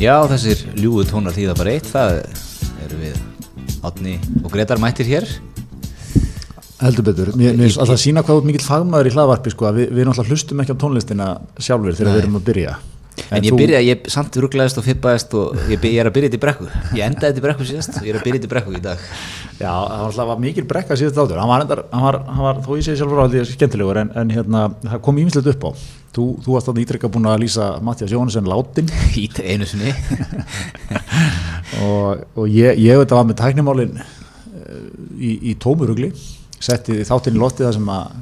Já, þessir ljúu tónar þýða bara eitt, það eru við Átni og Gretar mættir hér. Heldur betur, mér finnst alltaf að sína hvað mikill fagmaður í hlaðvarpi sko, við, við náttúrulega hlustum ekki á tónlistina sjálfur þegar við erum að byrja En, ég byrjaði, ég samt rugglaðist og fippaðist og ég, ég er að byrja þetta í brekku. Ég endaði þetta í brekku síðast og ég er að byrja þetta í brekku í dag. Já, það var mikil brekka síðast átur hann var, endar, hann var, hann var þó ég segi sjálfur aldrei skemmtilegur en, en hérna, það kom ímislegt upp á þú, þú varst þannig ítrekka búin að lýsa Mattias Jóhannesson látin Í einu sinni. og, og ég, ég veit að var með tæknimálin í, í tómurugli setti þáttinn í lotti það sem að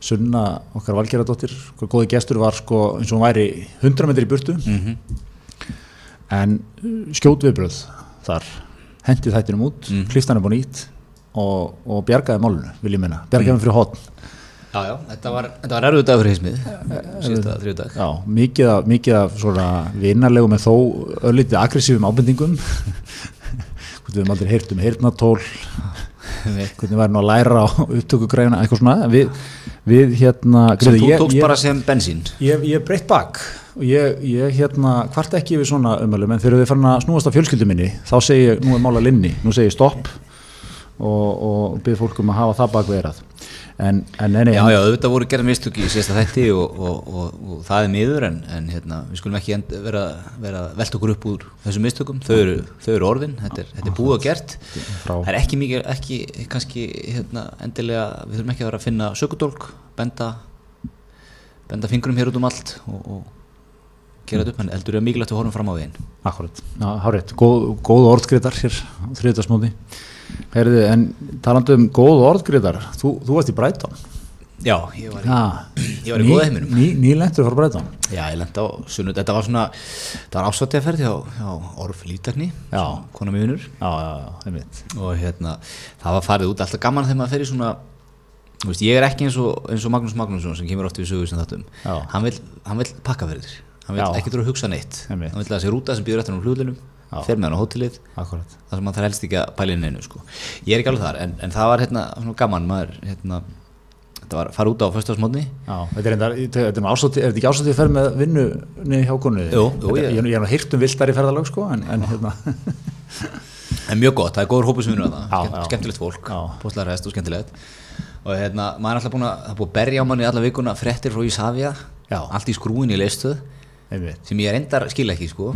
Sunna okkar valgerðardóttir okkar góði gestur var sko eins og hún væri 100 metri í burtu Mm en skjót viðbröð þar hendi þættinum út, mm. Mhm. kliftan er búin ít og, og bjargaði málunu vil ég minna, bjargaði mm. fyrir hotn Já, já, þetta var, var erfið dag fyrir heismið, síðasta þrjú dag. Já, mikið af, mikið af svona vinarlegu með þó öllítið aggressífum ábendingum við höfum aldrei heyrt um heyrnatól hvernig væri nú að læra á upptökugræna eitthvað svona. Við, við hérna Sem þú tókst bara sem bensín. ég, ég breytt bak og ég, ég hérna hvart ekki við svona umhverfum en þegar við farin að snúast af fjölskyldu minni þá segi ég, nú er mála linni, nú segi ég stopp og, og byrð fólk um að hafa það bak verað en, en nei, nei, Já, já, auðvitað voru gerð mistök í síðasta þætti og, og, og, og það er miður en, en hérna, við skulum ekki end, vera, vera velt okkur upp úr þessum mistökum. Þau eru, þau eru orðin, þetta er, þetta er búið og gert. Það er ekki mikið, ekki kannski hérna, endilega, við þurfum ekki að vera að finna sökudólk, benda benda fingrum hér út um allt og, og gera þetta upp, en heldur er mikilvægt að horfum fram á veginn. Akkurat, hárétt, góð, góð orðskriðar hér þriðdagsmóti Herði, en talandi um góð orðskriðar þú, þú varst í Bræton Já, ég var í, Já, ég var í góða heiminum. ný, ný lentur frá Bræton Já, ég lendi á sunnud, þetta var svona það var ásvöldjaferð hjá, hjá Orf Lítakni, Já. kona mjög vinnur. Og hérna, það var farið út alltaf gaman þegar maður fer í svona þú veist, ég er ekki eins og, eins og Magnús Magnússon sem kemur oft við sögur sem þáttum. Já. hann vil, hann vil pakka þér. Hann vil ekki þurfa að hugsa neitt. Einmitt. hann vil að þessi rúta sem býður eftir hann úr hljóðlinum Já. Fer með hann á hótelið. Akkurat. Þar sem hann þarf helst ekki að pæla inn einu sko. ég er ekki alveg þar, en, en það var hérna svona gaman maður, hérna þetta var fara út á föstasmótni Já, þetta er, er, er þetta ekki ásótið að ferð með vinnunni hjá konu? Jú, jú, Þetta- ég- er nú heyrt um viltari ferðalög sko, en, en hérna. En mjög gott, það er góður hópur sem vinnur að skemmtilegt fólk, rest og skemmtilegt. Og hérna, maður er alltaf búin að það er búið að berja á manni alla vikuna frettir frá Ísafja allt í skrúin í leistuð sem ég er endar skil ekki sko.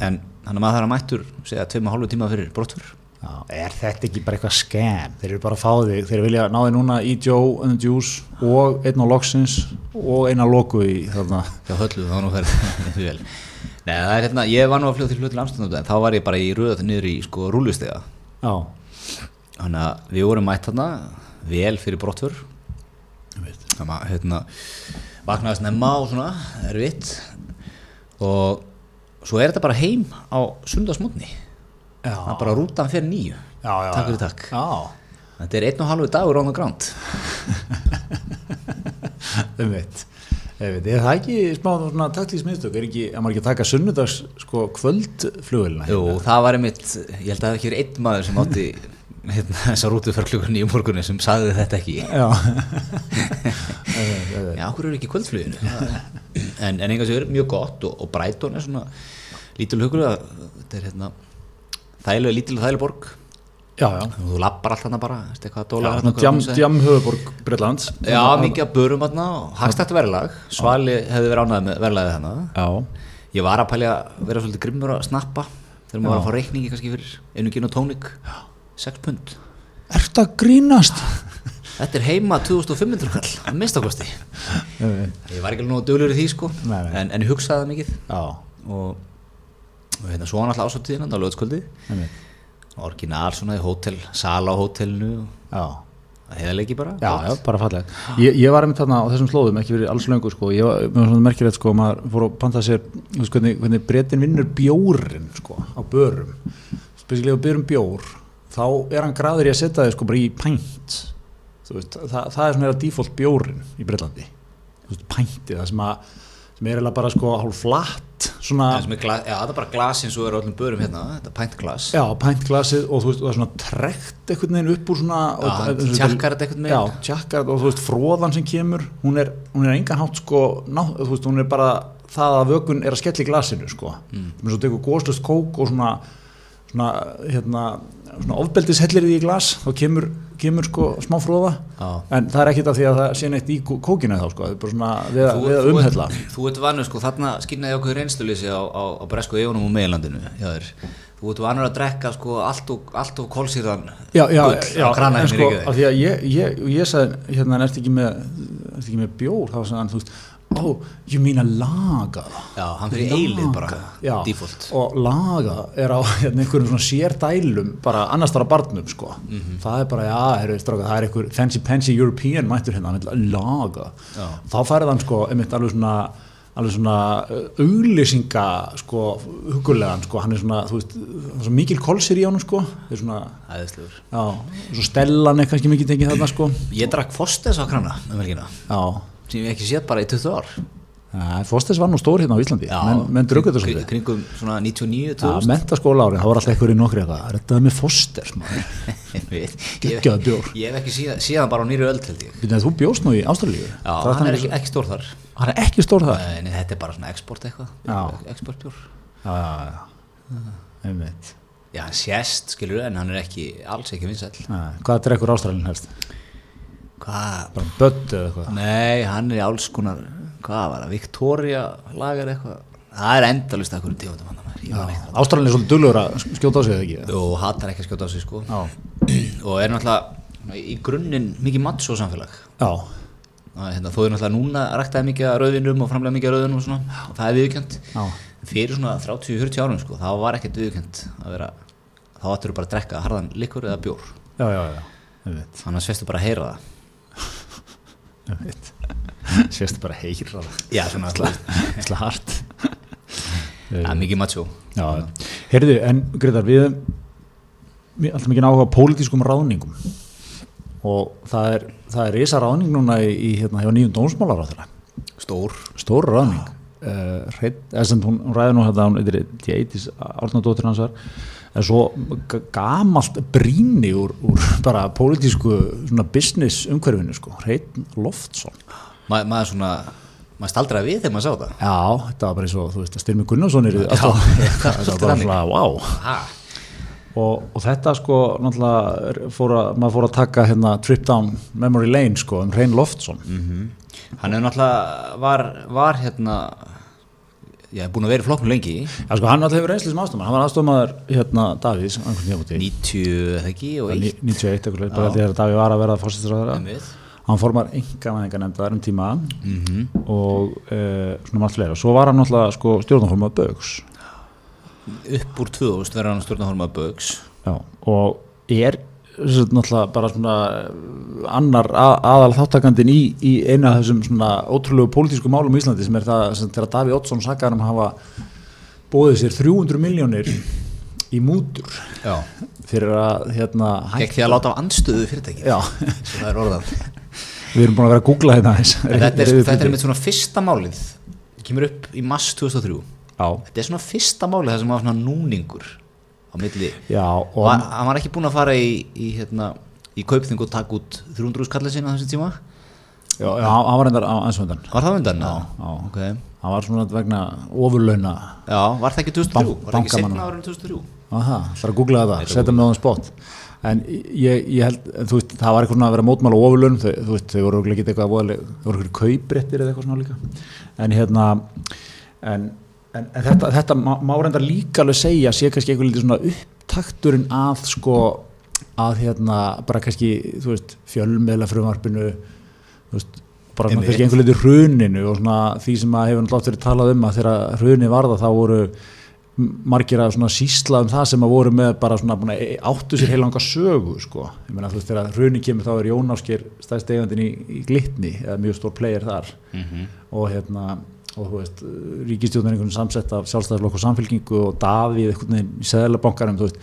En hann að maður þarf að mættur segja tveim og hálfu tíma fyrir brottfur Já, er þetta ekki bara eitthvað skam? Þeir eru bara að fá þig, þeir vilja ná þig núna í Joe and the Juice og einn á Loxins og einn á Loku í þarna. Hjá höllu þá nú fer Nei, það er hérna, ég var nú að fljóða til hlut til Amsterdam en þá var ég bara í röð niður í sko rúlustega Já, þannig að við vorum mætt þarna vel fyrir brottfur þannig að hérna vaknaði snemma og svona erfitt. Og svo er þetta bara heim á sundagsmótni Já, það er bara rútan fyrir nýju takk fyrir takk. Þetta er einn og halvu dagur on the ground. Einmitt. Einmitt, er það ekki smá minnstök, er ekki, að maður ekki taka sunnudags sko kvöldflugilina Jú, það var einmitt, ég held að það ekki er einn maður sem átti hérna, þessa rútu fyrir klukkur nýjum morgunni sem sagði þetta ekki. Já, Já, okkur er ekki í kvöldfluginu? En, en einhvers vegar mjög gott og, og Brighton er svona lítil hugur að þetta er hérna þægilega lítil og þægilega borg já, já. þú lappar allt þarna bara veist eitthvað Já, dólar svona djam, djam höfuborg Breitlands Já, mikið að börum þarna og hagstætt verðlag. Svali hefði verið ánægð með verðlagið þarna. Já, Ég var að pælja að vera svolítið grimmur að snappa þegar maður var að fá reikningi kannski fyrir einu gin og tónik. 6 pund. Ert að grínast? Þetta er heima 2500 kall að minnstakosti Einmitt. Ég var ekki alveg nú dölur í því sko Nei, nei. En, en hugsaði mikið. Já, og, og hérna svo hann alltaf ásáttíðina á lögutskvöldi orginal svona í hótel, sala á hótelinu. Já, það heiðalegi bara já, já, bara falleg ég, ég var einmitt þarna á þessum slóðum, ekki verið alls löngu sko. ég var, var svona merkilegt sko, maður fór að panta sér, þú veist hvernig, hvernig breytin vinnur bjórin sko, á börum. Spesilega börum bjór þá er hann graður í að setja þig sko bara í pænt þú veist, það, það er svona eða default bjórin í Breitlandi þú veist, pænti, það sem að sem er eiginlega bara sko hálf flatt svona, er gla- já, það er bara glas eins og er öllum börum hérna, þetta er pæntglas já, pæntglasið og þú veist, það er svona trekt einhvern veginn upp úr svona Já, og, hann og- tjakkar þetta einhvern veginn. já, tjakkar þetta og þú veist, fróðan sem kemur hún er, hún er engan hátt sko ná, þú veist, hún er bara, það að vökun er að skella í glasinu sko mm. svo tekur góðslust kók og svona svona, hérna, svona ofbeldishellir í glas þá kemur, kemur sko smá fróða en það er ekkit af því að það sé neitt í kó- kókinu þá sko, það er bara svona við, að- að umhella. Þú ert vanur sko, þarna skynnaði okkur reynsluleysi á, á, á bresku eigunum og meilandinu. Þú ert vanur að drekka sko allt og, allt og kólsýrðan já, já, já, en hérna sko, af því að ég, ég, ég sagði hérna, ertu ekki með ertu ekki með bjór, þá sagði hann, þú veist oh, you mean að laga Já, hann fyrir eilið bara, já, default. og laga er á hérna, einhverjum svona sérdælum bara annars þar að barnum sko. Mhm. það er bara, já, heru, stráka, það er einhver fancy pansy European mættur hérna, hann vil laga Já. þá færið hann sko, einmitt alveg svona alveg svona uh, auglýsinga sko, hugulegan sko, hann er svona, þú veist, það er svo mikil kolsir í honum sko, það er svona Æðislegur. já, svo stellan er kannski mikið tengið þarna sko. Ég drakk Fosters á krana um helgina, já, sem ég ekki séð bara í 20 ár. ja, Fosters var nú stór hérna á Íslandi menn, menn draugur þetta svolítið Kringum svona 99, Já, 2000. mentaskóla ári, það var alltaf einhverju nokkri er þetta með Fosters maður? Ég veit. Geggjaður bjór. Ég hef ekki séð, séð hann bara á nýri öll held ég. Býtum þú bjóst nú í Ástralíu? Já, hann er ekki, ekki stór þar. hann er ekki stór það? Nei, þetta er bara svona export eitthvað. Já. Exportbjór. Já, já, já, einmitt. Já, hann sést, skilur en hann er ekki, alls ekki vinsæll. Nei, Hvað drekkur Ástralíun helst? Hvað? Bara böttu eða eitthvað? Nei, hann er í alls konar, hvað var það, Victoria lagar eitthvað. Það er endalist að hverju tegundum hann. Ástralíun er svolítið dullur að skjóta á sig eða ekki? Jú, hattar ekki að skjóta á sig, sko. Já. Og er náttúrulega í grunninn mikið macho samfélag. Og Hérna, þó er náttúrulega núna ræktaði mikið að rauðinum og framlega mikið að rauðinum og. Og það er viðkjönd. Fyrir svona 30-40 árum, sko, þá var ekkert viðkjönd þá áttur bara að drekka harðan likur eða bjór. já, já, Þannig að svestu bara að heyra það. Sérstu bara heyra. Já, svona alltaf. Hart. Það er mikið macho. Já, heyrðu, en Gretar, við alltaf mikið áhuga pólitískum ráðningum og það er, það er risa ráðning núna í, í hérna nýjum dómsmálar á þeirra Stór. stóra ráðning uh, hreinn, eða sem hún, ræði nú þetta hún eitthvað djeitis árnadóttir hans var er svo gamalt brýni úr, úr bara pólitísku svona business umhverfinu sko, Hreinn Loftsson. Ma, maður svona, maður staldraði við þegar maður sá það. já, þetta var bara eins og, þú veist, að Styrmi Gunnarsson er Já, þetta var bara svona, wow Ha? og, og þetta sko náttúrulega fór að, maður fór að taka hérna trip down memory lane sko um Hrein Loftsson. Hann er náttúrulega, var, var hérna, ég hef búin að vera í flokknu lengi, Já, sko, hann alltaf hefur reynsli sem aðstofmaður, hann var aðstofmaður hérna úti. 90 eða ekki og Ní- eitt. 91, eitthvað, bara að Davíð var að verða fórsættisræðara Einmitt. hann formar enga væðinga nefndar um tíma. Mhm. og uh, svona margt fleira. Svo var hann náttúrulega sko stjórnarformað Bögs Upp úr 2000 verður hann stjórnarformað Bögs. Og er náttúrulega bara svona eh, annar að, aðal þáttakandin í, í eina af þessum svona ótrúlegu pólitísku málum í Íslandi sem er það sem þegar Davíð Oddsson sakar um að hafa bóðið sér 300 miljónir í mútur Já. fyrir að hérna því að láta á anstöðu fyrirtæki. Svo það er orðað. við erum búin að vera að googla. En þetta er, þetta er mitt svona fyrsta málið. Kemur upp í mass 2003. Já, Þetta er svona fyrsta málið það sem var svona núningur á milli. já Og og hann, hann var ekki búinn að fara í, í, hérna, í kaupþing og taka út 300 skallið sinna þessum tíma. já, já, hann var reyndar á ansvöndan Var það undan? Já, já. Ok. hann var svona vegna ofurlauna Já, var það ekki 2003? Bank- var það ekki setna árið 2003? Aha, það er að googla Þetta setja mig á þann spott en ég, ég held, þú veist, það var eitthvað svona að vera mótmála ofurlaun, þau, þú veist, þau voru ekki eitthvað þau voru eitthvað kaupréttir eða eitthvað svona líka en hérna en, en, en þetta, þetta má, má reynda líka alveg segja, sé kannski eitthvað lítið svona upptakturinn að sko að hérna, bara kannski þú veist, fjölmeðla frumvarpinu þú veist, bara Einmitt. kannski einhver lítið hruninu og svona því sem að hefur náttúrulega verið talað um að þegar hruni varða þá voru margir að svona sísla um það sem að voru með bara svona búin að áttu sér heilanga sögu sko, ég meina þú veist þegar hruni kemur þá er Jón Ásker stæðst eigandinn í, í glitni eða mjög stór player þar. Og hérna og þú veist, ríkistjóðan einhvern samsett af sjálfstæðarflokk og samfélkingu og Davíð einhvern veginn í veist,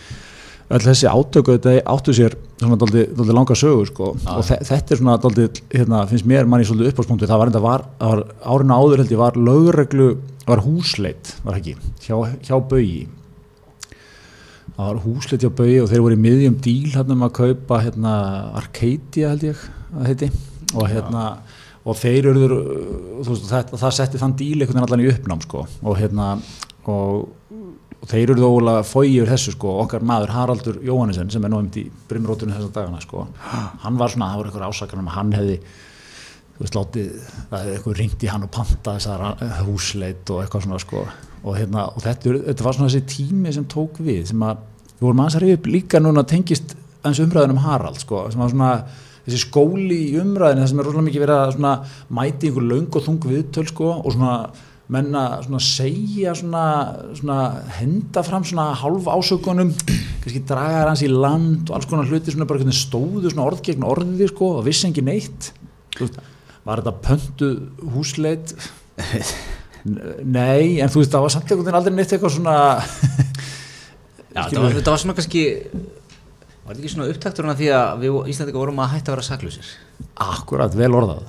öll þessi átöku þetta áttu sér svona daldi, daldi langa sögu sko. Já. og þe þetta er svona daldi, hérna, finnst mér manni svolítið uppáspunktu, það var enda var, var árinu áður held ég var lögreglu var húsleit, var ekki hjá, hjá Baugi. Það var húsleit hjá Baugi og þeir voru í miðjum díl hérna um að kaupa hérna Arcadia held ég að heiti. Og hérna og þeir eru veist, það, það setti þann díl einhvern veginn allan í uppnám sko. Og hérna og, og þeir eru þó ólega fói yfir þessu sko, okkar maður Haraldur Jóhannesson sem er náðumt í brimrótunum þessar dagana sko, hann var svona, það voru eitthvað ásakanum að hann hefði veist, látið, það hefði eitthvað ringt í hann og panta þessar húsleit og eitthvað svona sko. Og hérna, og þetta, þetta var svona þessi tími sem tók við, sem að við vorum aðeins að reyða upp líka núna tengist aðeins umræðin um Harald sko, sem var svona þessi skóli í umræðinu, það sem er rosalega mikið verið að mæti einhver löng og þung viðtöl sko og svona menna svona segja svona, svona henda fram svona hálf ásökunum kannski draga hans í land og alls konar hluti svona bara hvernig stóðu svona orð gegn orði sko og vissi ekki neitt. Veist, var þetta pöntu húsleit? Nei, en þú veist það var samt einhvern veginn aldrei neitt eitthvað svona Já, þetta var, þetta var svona kannski var þetta ekki svona upptaktur en því að við Íslandika vorum að hætta að vera saklusir akkurat vel orðað.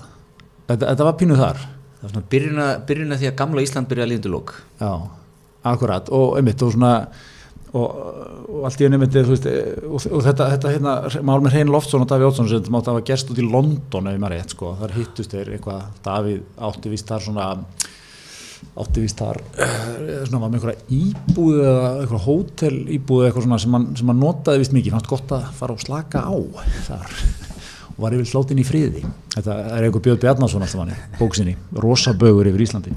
Þetta, þetta var pínuð þar. Það var svona byrjun að, byrjun að því að gamla Ísland byrja að líðundu lók Já, akkurat og einmitt og svona og, og allt í enn einmitt og, og þetta, þetta hérna, mál með Hrein Loftsson og Davíð Ótsson sem mátti að hafa gerst út í London ef maður rétt sko, þar hittust þeir eitthvað Davíð átti vist þar svona átti vist þar eh, svona var með einhverja íbúð eða einhverja hótel íbúð eitthvað svona sem hann, sem hann notaði vist mikið, fannst gott að fara og slaka á þar og var yfir slótin í friði. Þetta er einhver Björn Bjarnason alltaf hann bóksinni, rosabögur yfir Íslandi.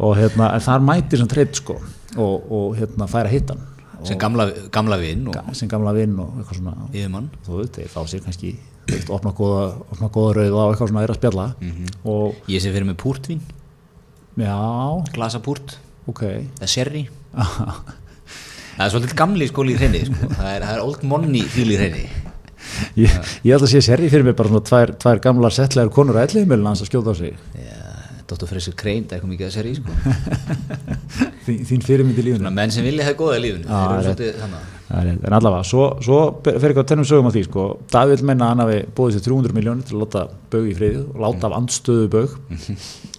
Og hérna, þar mætir sem treyt sko og, og hérna færa hittan sem gamla, gamla vinn og sem gamla vinn og eitthvað svona. Yfirmann. Þú veit, þeir fá sér kannski opna góða, opna góða rauða og eitthvað svona er að spjalla og ég sé fyrir með púrtvín, já, glasa púrt. Ok. Eða sherry. Það er svolítið gamli skóli í hreini sko. það, það er old money fíl í hreini ég, ég ætla að sé sérri fyrir mig bara svona tvær, tvær gamlar settlegar konur að ellið hans að skjóta á sig. Dr. Freyser Krein, það er eitthvað mikið að sherry sko. þín, þín fyrirmynd í Svona menn sem vilja það góða í Já, rétt, en allavega, svo, svo fer eitthvað tennum sögum á því, sko, Davíð menna að hann hafi búið sér 300 miljónir til að láta Baug í friði og láta af andstöðu Baug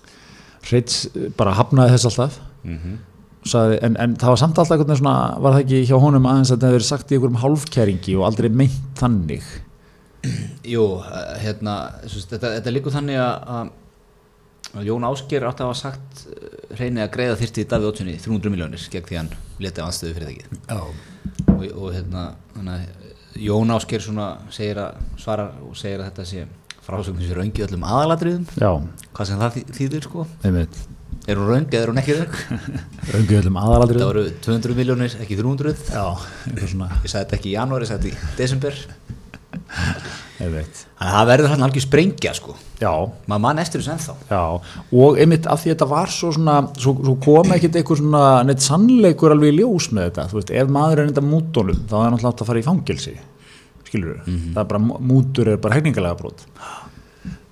Hreits bara hafnaði þess alltaf. Saði, en, en það var samt alltaf einhvern veginn svona, var það ekki hjá honum aðeins að það hefur verið sagt í einhverjum hálfkæringi og aldrei meint þannig? Jú, eh, hérna, veist, þetta, þetta líkur þannig að, Jón Ásker átti að hafa sagt eh, hreini að greiða þyrti Davíð Ótssoni 300 miljónir gegn því hann letið anstöðu fyrir það Já, og, og hérna, Jón Ásker svona segir að svarar og segir að þetta sé frásögn sem röngi öllum aðalatriðum. Já, hvað sem það þý- þýðir sko. Einmitt. Er hún röng eða er hún ekki röng? Röngu öllum aðalatrið það voru 200 miljónir, ekki 300 Já, ég sagði þetta ekki í janúar, ég sagði þetta í desember. Það verður hann algjör sprengja sko. Já, maður mann eftir þessu ennþá. Já, og einmitt af því þetta var svo svona, svo, svo kom ekkit eitthvað svona neitt sannleikur alveg í ljós með þetta, þú veist, ef maður er enda mútonum, þá er hann alltaf að fara í fangelsi skilur það er bara, mútur er bara hegningalega brot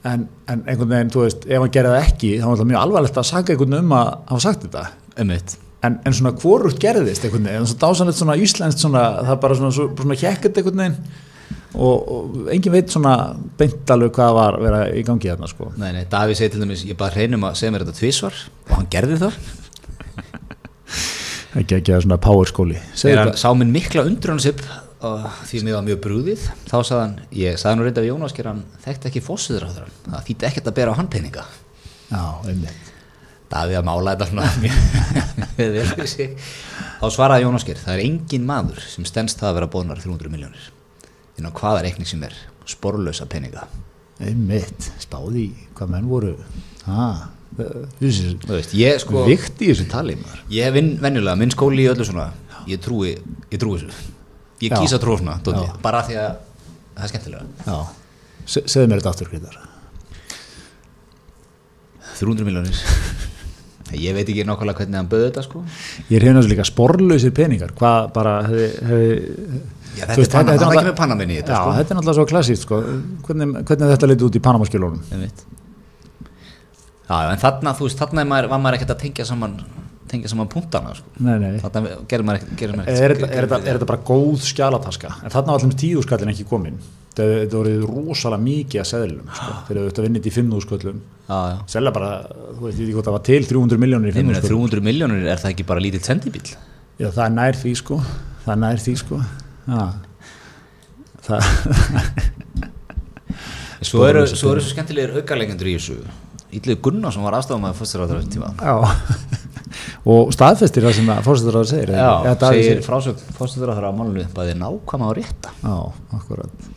en, en einhvern veginn, þú veist, ef hann gerði það ekki þá var það mjög alvarlegt að saka einhvern um að hafa sagt þetta, Einmitt. en, en svona hvorugt gerðist einhvern veginn, en svo dásanlegt svona íslenskt svona, það er bara svona, svona, svona hjekkert einhvern veginn. Og, og engin veit svona beint alveg hvað var að vera í gangi þarna sko. Nei, nei, Davíð segir til dæmis, ég bara hreinum að segja mér þetta tvisvar og hann gerði það. Ekki að svona power skóli. Sá minn mikla undrunarsip og því mér var mjög brúðið þá sagði hann, ég sagði nú reynda við Jón Ásker hann þekkti ekki fósiður á þeirra það þýtti ekkert að bera á hann peninga. Já, einmitt. Davíð að mála þetta svona þá svaraði Jón Ásker, það er engin maður sem stendst það að vera bóðnar 300 miljónir inn á hvaða reikning sem er sporlösa peninga. Einmitt, spáði hvað menn voru. Þú veist, ég sko vikt í þessu tali maður. Ég vinn venjulega, minn skóli í öllu svona. Ég trúi, ég trúi þessu Ég kýsa trú svona, dóti, Já. bara því að það er skemmtilega. Segðu mér þetta aftur Grétar. 300 miljónir Ég veit ekki nákvæmlega hvernig hann bauði þetta sko. Ég er hefði líka sporlausir peningar. Hvað bara hefði, hefði Já, þetta er panna, hann er náttúrulega- ekki með panna minni í já, þetta sko. þetta er náttúrulega svo klassíkt sko. hvernig, hvernig þetta liti út í Panamaskjölunum? Einmitt. Já, en þarna, þú veist, þarna maður, var maður ekkert að tengja saman tengja saman punktana sko. Nei, nei. Þarna gerir maður ekkert Er, þetta, er, þetta, þetta bara góð skjalataska? En þarna var allir tíðuskallin ekki komin þetta þetta voruð rosalega mikið að seðlum sko, fyrir auðvitað vinnit í fimmúðsköllum Já, já. Selja bara, þú veit ekki hvort það var til 300 miljónir í fimmúðsköllum 300 miljónir, er það ekki bara lítill sendibíl? Já, það er nær því sko. Það er nær því sko. Já. það, Svo eru svo, svo skemmtilegir aukarleikendur í þessu Íllið Gunnarsson var aðstofum að fórstur á þetta tíma. Já, og staðfestir það sem að fórsettur segir Já, segir frásögn á þetta málunni bæði nákvæma og rétta. Já, akkurat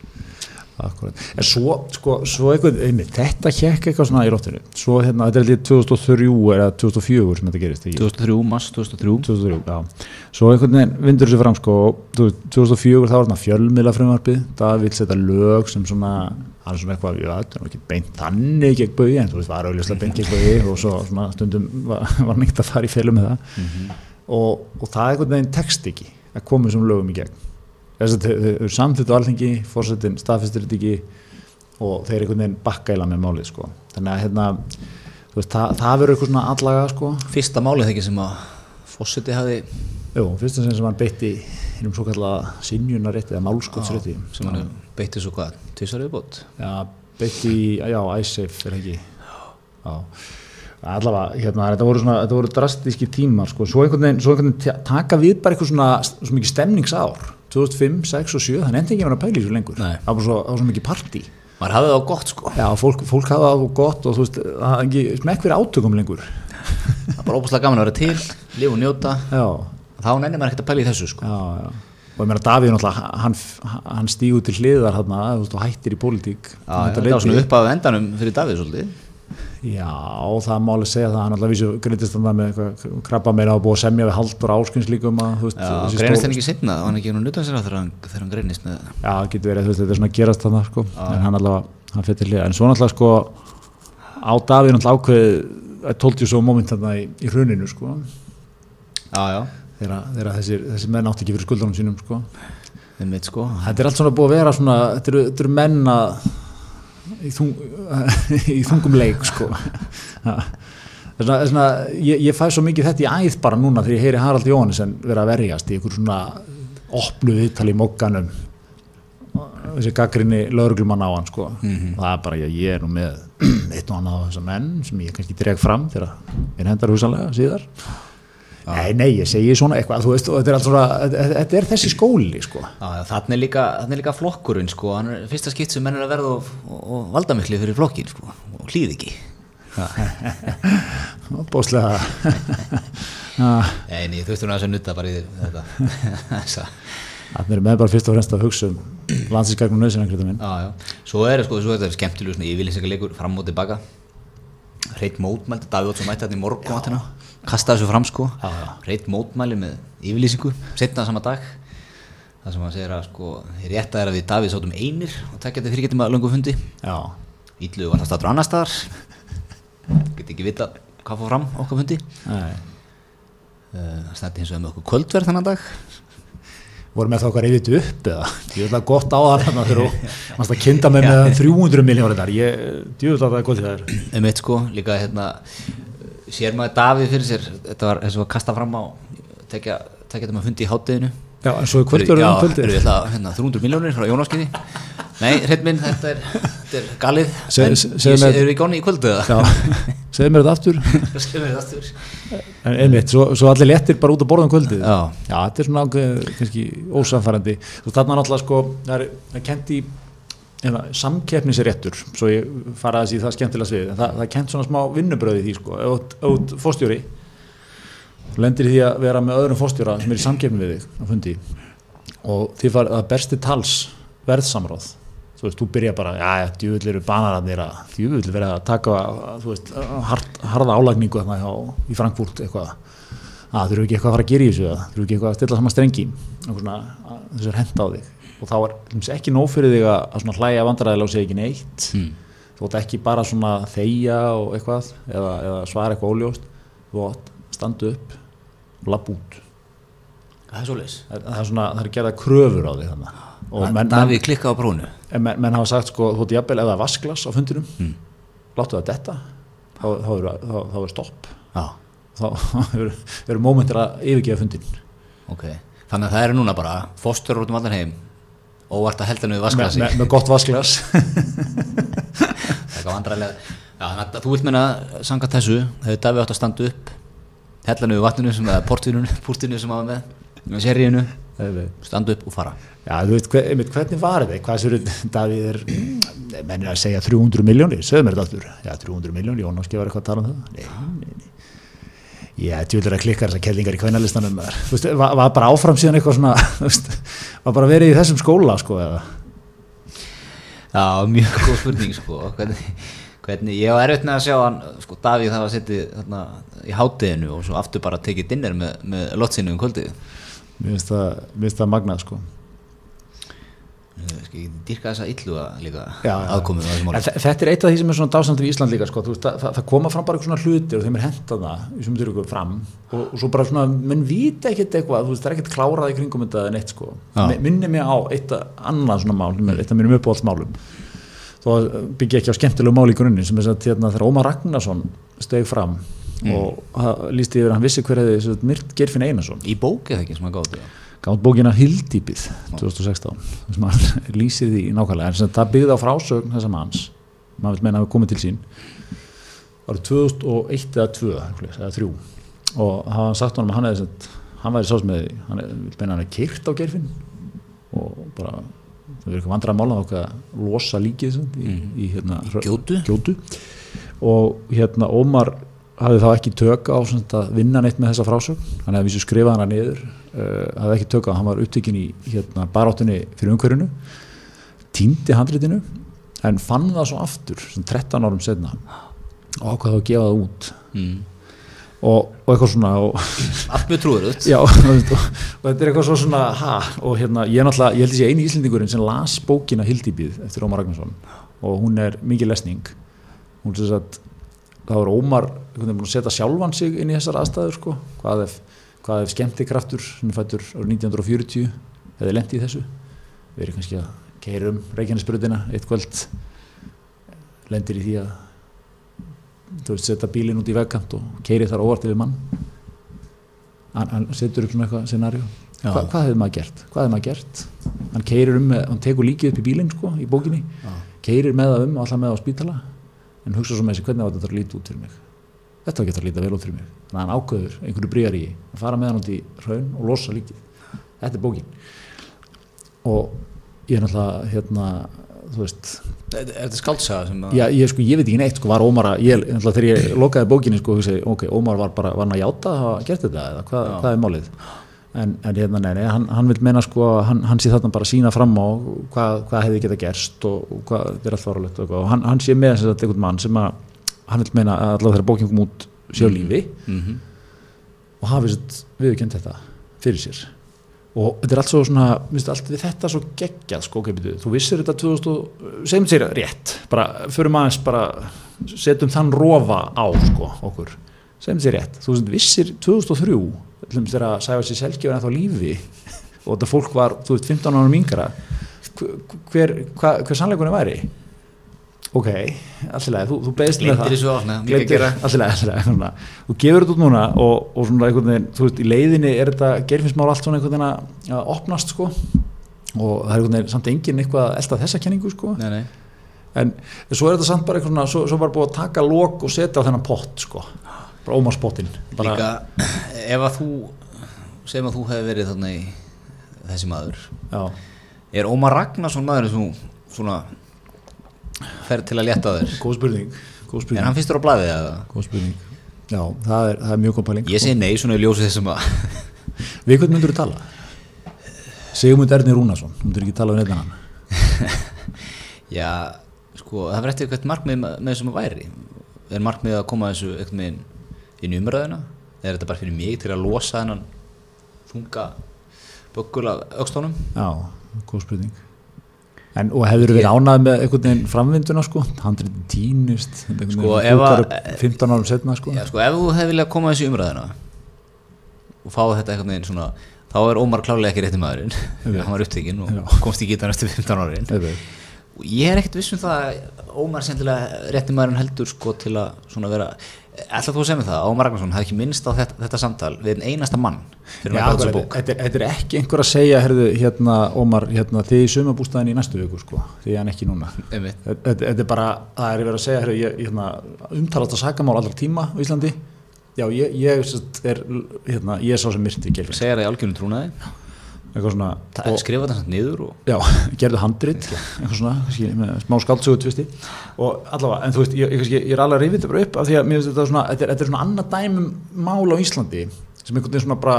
Akkurat. En svo, sko, svo eitthvað, einmitt, þetta hjekk eitthvað svona í róttinu. Svo hérna, þetta er litið 2003 eða 2004 sem þetta gerist. Ekki? 2003, mass 2003 2003, já. Svo einhvern veginn vindur þessu fram, sko, og þú veist, 2004 þá var þarna fjölmiðla frumvarpið, það vil setja lög sem svona, hann svona eitthvað, já, þetta er ekki beint þannig gegn bauði, en þú veist, var auðvitað beint gegn bauði og svo svona stundum var, var neitt að fara í felum með það. og, og það einhvern veginn tekst ekki að koma þessum lögum í gegn. Þau eru samþýttu alþingi, fórsetin staðfestir þetta ekki og þeir einhvern veginn bakka eila með málið, sko. Þannig að hérna, veist, það, það verður eitthvað svona allaga, sko. Fyrsta málið þegar sem að fórseti hafi Jú, fyrst og sem hann beitti innum svo kallega sinjunarétti eða málskotsrétti. Sem hann beitti svo hvað, tvisar viðbót? Já, beitti, já, iSafe er ekki? Já, allavega, hérna, þetta voru svona, þetta voru drastíski tímar, sko, svo einhvern veginn, svo einhvern veginn ta- taka við bara eitthvað svona, svo mikið stemningsár. 2005, 6 og 7, það nefndi ekki að vera að pæla í svo lengur, Nei. það var svo, svo mikið partí. Maður hafði það á gott sko. Já, fólk, fólk hafa það gott og þú veist, það er ekki smekk fyrir átökum lengur. Það er bara óbúslega gaman að vera til, lifa og njóta. Já, þá nennir maður ekkert að pæla í þessu sko. Já, og ég meina Davíð náttúrulega, hann, hann stígur til hliðar hann, hættir í pólitík. Þetta var svona upp af endanum fyrir Davíð svolítið Já, það má alveg segja það, hann alltaf vísu grindist hann með krabba meira og búið að semja við haldur áskins líka um að, þú veist, Já, þessi greinist stór- henni ekki setna, það var hann ekki nú nutan sér á þegar hann, hann greinist með það. Já, það getur verið, þú veist, þetta er svona að gerast þarna, sko, en hann allavega, hann fyrir til hliða, en svo náttúrulega, sko, á Davíð náttúrulega ákveðið, I told you so moment þarna í, í hruninu, sko, Já, já, þegar, þegar þessi, þessi menn átti ekki fyrir sínum, sko. sko. Þetta er allt svona búið að vera svona, þetta eru, þetta eru menn að, í, þung, í þungum leik, sko. Er svona ég, ég fæ svo mikið þetta í æð bara núna þegar ég heyri Harald Jóhannesson vera að verjast í einhver svona opnu viðtali í mokkanum þessi gaggrinni lauruglumann á hann sko. það er bara, ég, ég er nú með eitt og annað af þessar menn sem ég kannski dreg fram þegar mér hendar húsanlega síðar nei, nei, ég segi svona eitthvað þú veist, og þetta er, svona, þetta er þessi skóli sko. Þannig er líka, er líka flokkurinn sko, hann er fyrsta skipt sem menn er að verða og, og, og valdamikli fyrir flokkin sko, og hlýð ekki. Bóðslega það Nei, nei, þú veist hún að þess að nutta bara í þetta. Þessa- er með bara fyrst og fremst að hugsa um landsinsgagnum nöðsynangrita minn. Já, já, svo er, sko, svo er þetta skemmtilegur svona yfirlýsingarleikur fram og tilbaka. Reit mótmældi, Davíð Ótsson mætti þetta í morgun kastaði þessu fram sko. Já, já. Reit mótmæli með yfirlýsingu setna sama dag. Það sem hann segir að sko, rétta er að við Davíð sátum einir og tekja þetta fyrirgetum að löngu fundi. Já, Ílluðu var það staður annar staðar. Get ekki vita hvað fór fram okkar fundi. Það stætti hins vegar með okkur kvöldverð þannig dag. Voru með þá okkar reyðið upp eða? Djúðlega gott á það þarna þegar þú varst að kynna með með 300 miljónir þar. Ég djúðlega það er gott í það er um eitt sko, líka hérna sér maður Davíð fyrir sér. Þetta var eins og að kasta fram á tekja, tekja þetta með fundi í hátteginu já en svo er kvöldur Já, um kvöldi erum við ætla að hérna, 300 miljónir frá Jónaskiði Nei, hreitt minn, þetta er, þetta er galið. Se- En Erum við gáni í kvöldu eða? já, segðu mér þetta aftur. Segðu mér þetta aftur. en einmitt, svo, svo allir léttir bara út að borða um kvöldið. Já. þetta er svona ákveð, kannski ósamfærandi þú þarna náttúrulega sko það er, það er kent í eða, samkeppnisréttur svo ég fara að þessi það skemmtilega svið en það, það kent svona smá vinnubröði því sko. Þú- þú fórstjóri þú lendir því að vera með öðrum fórstjóra sem er í samkeppni við þig á fundi. Og þið farið að bersti tals verðsamráð. Þú veist, þú byrja bara, já, djúvill eru banararnir að djúvill verið að taka þú veist, hard, harða álagningu hjá, í Frankfurt eitthvað. Að þurfu ekki eitthvað að fara að gera í þessu eða? Þurfu ekki eitthvað að stilla saman strengi? Er henda á þig og þá er ekki nóg fyrir þig að, hlæja vandræðilega og segja ekki neitt. Hmm. þú átt ekki bara svona þegja og eitthvað eða, eða svara eitthvað óljóst. Þú átt standu upp og lapp út. Það er svoleiðis. Það, það er svona, það er gerða kröfur á þig þannig og menn, menn, Davíð klikka á brónu en menn, menn hafa sagt sko, þú átt jafnvel það er vasklas á fundinum Mm. láttu það detta. Þá, þá, er, þá, þá er stopp. Já, þá eru, eru mómentir að yfirgefa fundin ok. Þannig að það eru núna bara fóstur út um allan heim óvart að helda nú við með, vasklasi með, með gott vasklas Það er að þú vilt meina sanga þessu hefur Davíð átt að standa upp hella nú við vatninu sem púrtinu sem hafa með með seríinu standa upp og fara. Já, þú veit, hver, einmitt, hvernig var þetta? Hvað sér Davíð er, Nei, menn er að segja 300 miljónir, segðu mér þetta aftur. Já, 300 miljónir, Jón Áski var eitthvað að tala um það. Nei, nei, nei. Ég tjóðlega að klikka þessar kellingar í kvænalistanum var, var bara áfram síðan eitthvað svona var bara verið í þessum skóla sko, eða? Já, mjög góð spurning sko hvernig, hvernig, ég var erfitt með að sjá hann sko, Davíð það var settið þarna, í hátteginu og svo aftur bara tekið dinner með, með lotsinu um kvöldið. Mér finnst það magnað sko Ég ekki dýrka þessa illuga líka Já, já. aðkomið Þetta er eitt af því sem er svona dásandi við Ísland líka sko. Veist, það, það, það koma fram bara eitthvað svona hlutir og þeim er hentað það sem þeir eru fram og, og svo bara svona, menn vita ekkert eitthvað veist, það er ekkert klárað í kringum þetta en eitt sko. Minni mig á eitt að- annað svona mál, sem er eitt af mínum uppáhaldsmálum þó að byggja ekki á skemmtilegu mál í grunni sem er að hérna, þegar Ómar Ragnarsson steg fram og það lísti yfir að hann vissi hver hefði myrt Gerfinn Einarsson Í bók eða ekki sem að gáði gátt bókina Hildýpið 2016 sem hann lýsir því nákvæmlega. En sem það byggði á frásögn þessa manns maður vil meina að hafa komið til sín árið 2001 eða 2 eða 3 og hann sagt honum að hann, hefði, sem hann væri sás með því hann vil meina að hann er keirt á gerfin og bara það verður eitthvað vandræða mála þá að losa líkið sem í, í hérna, Gjótu? gjótu. Og hérna Ómar hafði þá ekki tök á sem að vinna neitt með þessa frásögn. Hann hefði vísu skrifað hana niður. uh, hafði ekki tök á, hann var upptekinn í hérna, baráttunni fyrir umhverfinu týndi handritinu en fann það svo aftur sem 13 árum setna og ákvaði að gefa það út. Mm. og, og eitthvað svona og, Allt mjög trúður út já, og, og þetta er eitthvað svo svona ha, og hérna, ég er náttúrulega, ég held að sé eini íslendingurinn sem las bókina Hildýbið eftir Ómar Ragnarsson. Og hún er mikið lesning. Hún er þess að það var Ómar einhvern veginn búinn að setja sjálfan sig inn í þessar aðstæður sko. hvað ef, hvað ef skemmtikraftur sem er fættur árið 1940 hefði lent í þessu við erum kannski að keira um Reykjanesbrutina eitt kvöld lendir í því að þú veist, setja bílinn út í vegkant og keiri þar óvart yfir mann hann, hann setur upp svona eitthvað scenari Já. Hva, hvað hefði maður gert? hvað hefði maður gert? hann keirir um, með, hann tekur líkið upp í bílinn sko, í bókinni, keirir með það um og alltaf með það á spítala en hugsa svo með þessi hvernig á þetta að líta út fyrir mig þetta ekki að líta vel út fyrir mig. Þannig að hann ákveður einhverju bríjar í að fara með hann út í raun og losa líkið. Þetta er bókin. Og ég er náttúrulega hérna, þú veist Er þetta skaldsaga sem að Já, ég, sko, ég veit ekki neitt, sko, var Ómar að, ég, þegar ég lokaði bókinni, sko, hugsaði, ok, Ómar var bara, var hann að játa að hafa gert þetta, eða hvað, hvað er málið? En, en hérna, nei, nei, hann, hann vil meina, sko, að hann, hann sé þarna bara sína fram á hvað, hvað hefði geta gerst og, og hvað, er allt varulegt og, og hann, hann sé með þess að einhvern mann sem að, hann vil meina að allavega þegar bókin kom út sé á lífi. Mm og hafi viðurkend þetta fyrir sér. Og þetta er allt svo svona minnst, allt við þetta svo geggjað sko, þú vissir þetta 2000 og- segjum sér rétt, bara förum aðeins bara setjum þann rofa á sko, okkur, segjum sér rétt þú vissir 2003 til dæmis þegar að sæfa sér selgi var ennþá á lífi og þetta fólk var, þú veist, 15 árum yngra hver, hver, hver sannleikunni væri ok, alltilega, þú, þú beðist með það. Gleymdir- gera. alltilega, alltilega, svona. þú gefur þetta út núna og, og svona einhvern veginn, þú veist, í leiðinni er þetta gerfinsmál allt svona einhvern veginn að- opnast sko. Og það er einhvern veginn samt enginn eitthvað að elda þessa kenningu sko. Nei, nei. En svo er þetta samt bara eitthvað svona svo, svo bara búið að taka lok og setja á þennan pott sko, bara ómarspottin bara, Líka, ef að þú segjum að þú hefði verið þarna í þessi maður. Já, er Ómar Ragnarsson maður sem svona fer til að létta á þér góð spurning góð er spurning, hann fyrstur á blaðið eða? góð spurning já, það er, það er mjög góð pæling Ég segi nei, svona í ljósi þessum að við hvern myndur þú tala? Sigmund Erni Rúnarsson, myndur ekki tala um neitt hann Já, sko, það verður eftir eitthvað markmið með þessum að væri Er markmið að koma þessu eitthvað með inn í umræðuna? Er þetta bara fyrir mig til að losa þennan þunga böggul af aukstónum? Já, góð spurning En, og hefur verið ánað með einhvern veginn framvinduna sko, handritin týnist einhvern Sko, veginn ef dúkkar að- upp 15 árum setna sko. Já, sko, ef þú hefði viljað koma þessu í umræðuna og fá þetta eitthvað með svona þá er Ómar klálega ekki rétti maðurinn. Hann var upptekinn og Já. komst í gítar eftir 15 árin. Og ég er ekkert viss um það að Ómar sendilega rétti maðurinn heldur sko til að svona vera ætla þú að segja mig það, að Ómar Ragnarsson hafði ekki minnst á þetta, þetta samtal við einn einasta mann fyrir Já, að bara, þessu bók. Þetta, er- ekki einhver að segja herðu, hérna, Ómar, hérna, þið í sumabústæðin í næstu viku sko, er hann ekki núna. Þetta, er bara, það er verið að segja herðu, ég, hérna, umtalast að sakamál allra tíma á Íslandi. Já, ég, ég er hérna, ég er sá sem myrti segja það í algjörnum trúnaði. Eitthvað svona Það er skrifað það samt niður og já, gerðu handrit eitthvað svona, kannski, með smá skáldsögu tvisti og allavega, en þú veist ég, ég, ég er alveg að rifið þetta bara upp af því að mér finnst þetta svona, þetta er, þetta er svona annað dæmum mál á Íslandi sem einhvern veginn svona bara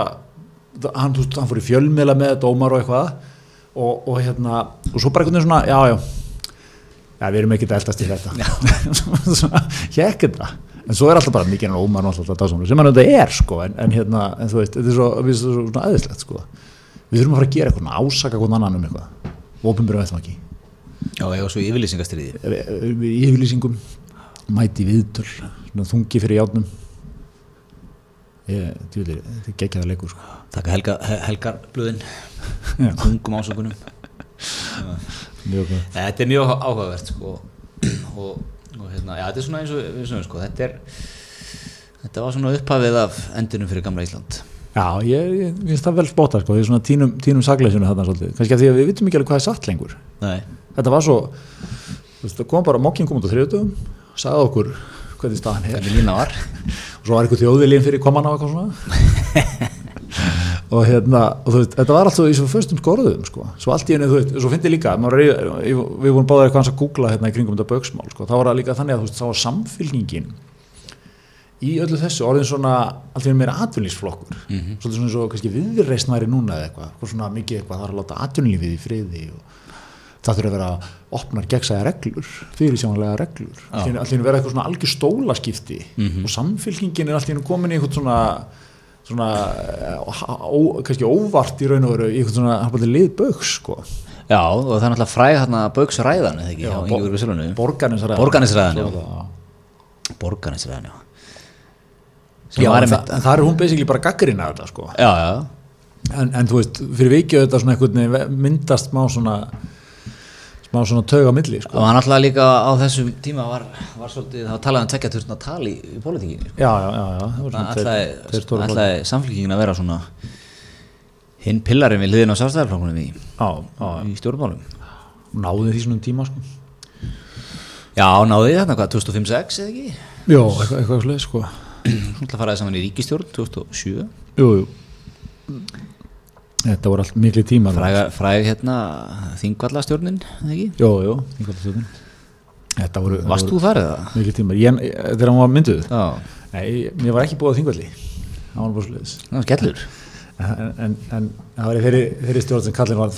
hann, veist, hann fór í fjölmiðla með dómar og eitthvað og, og hérna og svo bara einhvern veginn svona, já, já. Já, við erum ekki að eldast í þetta. Svona, hjekk þetta. En svo er alltaf bara mikið en ómar og alltaf það sem hann þetta er, sko en, en hérna, en þú veist, þetta er svo, svo aðeinslegt, sko við þurfum að fara að gera eitthvað, ásaka hvern annan um eitthvað ofinbjörðu veitum ekki Já, var svo yfirlýsingastriði í yfirlýsingum mæti viðtöl, svona þungi fyrir játnum ég, þetta er geggjaða leikur sko. Takk helga, helgar blöðin Já. Tungum ásökunum Þetta er mjög áhugavert sko. og, og hérna, já, þetta er svona eins og við sögum sko. þetta er þetta var svona upphafið af endunum fyrir gamla Ísland Já, ég, ég, ég finnst það vel spotta sko, ég er svona tínum, tínum sagleysinu þarna svolítið, kannski að því að við vitum ekki alveg hvað er satt lengur. Nei, þetta var svo, það kom bara mokkin kom út á þriðutöfum, sagði okkur hvernig staðan er. Og svo var eitthvað þjóðviljinn fyrir koman á eitthvað svona. Og hérna, og þú veist, þetta var alltaf í svo föstum skorðum, sko, svo allt í henni, þú veist svo fyndi líka, maður, er í- ég- við vorum báðar eitthvað hans að googla hérna í kringum þetta bauksmál, sko, þá var það líka þannig að þú veist, þá var samfylgingin í öllu þessu orðin svona allt í henni meira atvinnlýsflokkur Mhm. svolítið svona eins og kannski viðreisn væri núna eða eitthvað, eitthvað svona mikið eitthvað, er að láta atvinnlífið í friði og það þurfa að vera opnar gegnsæða reglur, fyrirsjónlega reglur. Já. allt í henni vera eitthvað svona algjör stólaskipti Mhm. og samfylgingin er allt í henni komin í eitthvað svona svona eh, ó, kannski óvart í raun og veru í eitthvað svona hafði lið bauks sko. Já, og það er náttúrulega fræð hérna Bauksræðan, eða ekki, Já, hjá bo- Ingeborg Silvanu Borgarnesræðan. Borgarnesræðan, já. en, það, en það er hún basically bara gaggrina þetta sko Já, já, en, en þú veist, fyrir vikið þetta svona einhvern myndast smá svona smá svona taug á milli sko. og hann alltaf líka á þessum tíma var, var svolítið, það var talað um tvekja turna tali í, í pólitíkinni sko. flokkar. ætlaði samfélkingin að vera svona hinn pillarinn við liðin á sástæðarflokkunum í, í stjórnmálum náði því svona um tíma sko Já, náði þarna hvað, 2005-06 eða ekki? já, eitthvað, eitthvað sleið sko Svona faraði saman í ríkistjórn 2007 jú, jú. Þetta voru allt miklu tíma fræg, fræg hérna þingvallastjórnin, eða ekki? jú, jú, þingvallastjórnin. þetta voru, Varst þú þar eða? miklu tíma ég, þegar hann var mynduð? Já, nei, mér var ekki búið að þingvalli það var bara sliðis það var skellur. En, en, en það var þeirri, þeirri stjórn sem kallin var um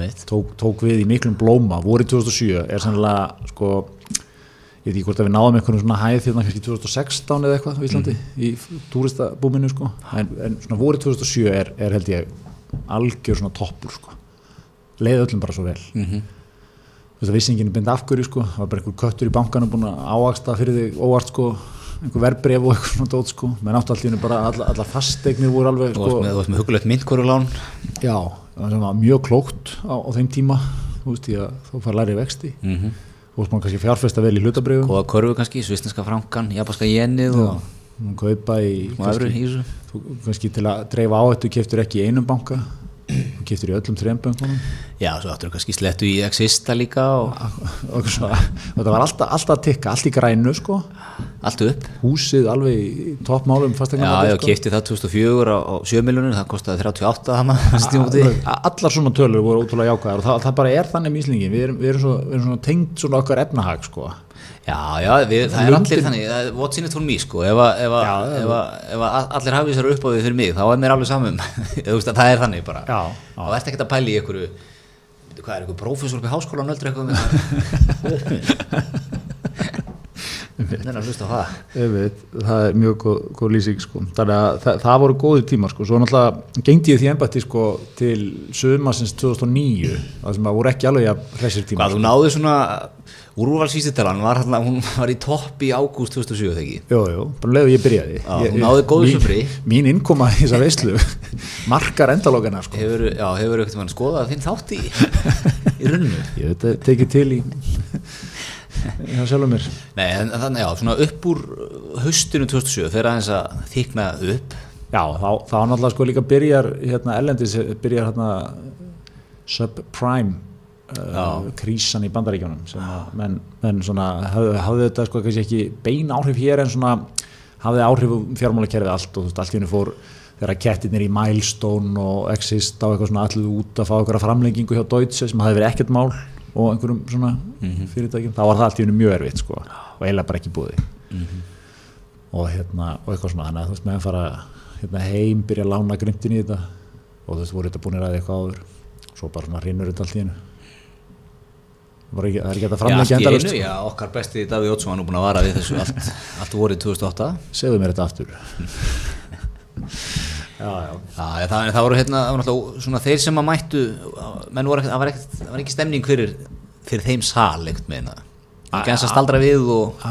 veit tók, tók við í miklum blóma. Vorið 2007 er sannlega sko ég veit ekki hvort að við náðum einhvern svona hæð hérna kannski 2016 eða eitthvað á Íslandi í túristabúminu sko. En, en svona vorið 2007 er, er held ég algjör svona toppur sko. Leið öllum bara svo vel. Mm -hmm. þú veist að vissingin er bind afgöri sko. Það var bara einhver köttur í bankanum búin að áaksta fyrir þig óvart sko. Einhver verbref og eitthvað svona dót sko. Menn áttu allir bara alla, alla fasteignir voru alveg sko. með, þú varst með hugulegt myndkorulán Já, það var mjög klókt á, á þeim tíma. Þú veist ég að þú fara að í vexti. Mm -hmm. Þú veist maður kannski fjárfesta vel í hlutabriðum Góða korfu kannski, svisneska frankan, japanska jenið og kaupa í þú, kannski til að dreifa á þetta keftur ekki í einum banka þú keftur í öllum þrejum bankunum Já, svo áttur kannski slettu í Exista líka og og svona, og þetta var alltaf, alltaf tikka allt í grænu sko. Allt upp. Húsið alveg í toppmálum Já, já, kefti það 2004 á, á 7 miljonir, það kostaði 38 hama þessi tímabúti. allar svona tölur voru ótrúlega jákvæðar og það, það bara er þannig míslingi við erum, við erum, svo, við erum svona tengt svona okkar efnahag sko Já, já, við, það er allir þannig, það what's in it for me sko, ef, að- ef, að- Já, ef, að- ef að allir hafið sér upp á því fyrir mig, þá er mér alveg samum, það er þannig bara, Já, já. þá ert ekkert að pæla í einhverju, hvað er, einhver prófessor í háskólan öldur eitthvað með það, er að hlusta á það. Einmitt, það er mjög góð, góð lýsing sko. þannig að það, það voru góði tíma sko. svo náttúrulega gengdi ég því embætti sko, til sögumassins 2009 það sem að voru ekki alveg að hressir tíma Hvað, þú náðu svona, úrvalsvísitalan var, hérna- hún var í topp í ágúst 2007 þegar ekki? Jú, jú, bara leiðu ég byrjaði Já, ég, þú náðir góðu sumri. Mín innkoma í þessa veislu markar endalókina sko. Hefur, já, hefur ekkert mann skoðað þinn þátt í, í runnu? Ég veit að tekið til í hjá sjálfum mér Nei, en þannig, já, svona upp úr haustinu 2007 fyrir aðeins að þykna upp Já, þá, þá náttúrulega sko líka byrjar hérna ellendis, byrjar hérna subprime uh, krísan í bandaríkjónum sem að menn, menn svona hafði, hafði þetta sko kannski ekki bein áhrif hér en svona hafði áhrif um fjármálakerfið allt og þú veist, allt í henni fór þegar kettirnir í Milestone og Exist á eitthvað svona allir út að fá eitthvað framlengingu hjá Deutsche sem hafi verið ekkert mál og einhverjum svona fyrirtækjum þá var það allt í hennu mjög erfitt sko og eiginlega bara ekki búið. Og hérna og eitthvað svona þannig að þú veist meðan fara hérna, heim byrja að lána grimtin í þetta og þú veist voru þetta búin að ræða eitthvað áður? Svo bara svona rinnur þetta allt í hennu það er ekki að endalaust, einu, sko. já, okkar besti Davíð Ótsson var nú búin að vara við þessu allt, allt vorið 2008 segðu mér þetta aftur já, já Já, það, það voru hérna, svona þeir sem að mættu, menn voru það var, ekkert, það var ekki stemning fyrir, fyrir þeim sal, ekkert meina. Eins að staldra við og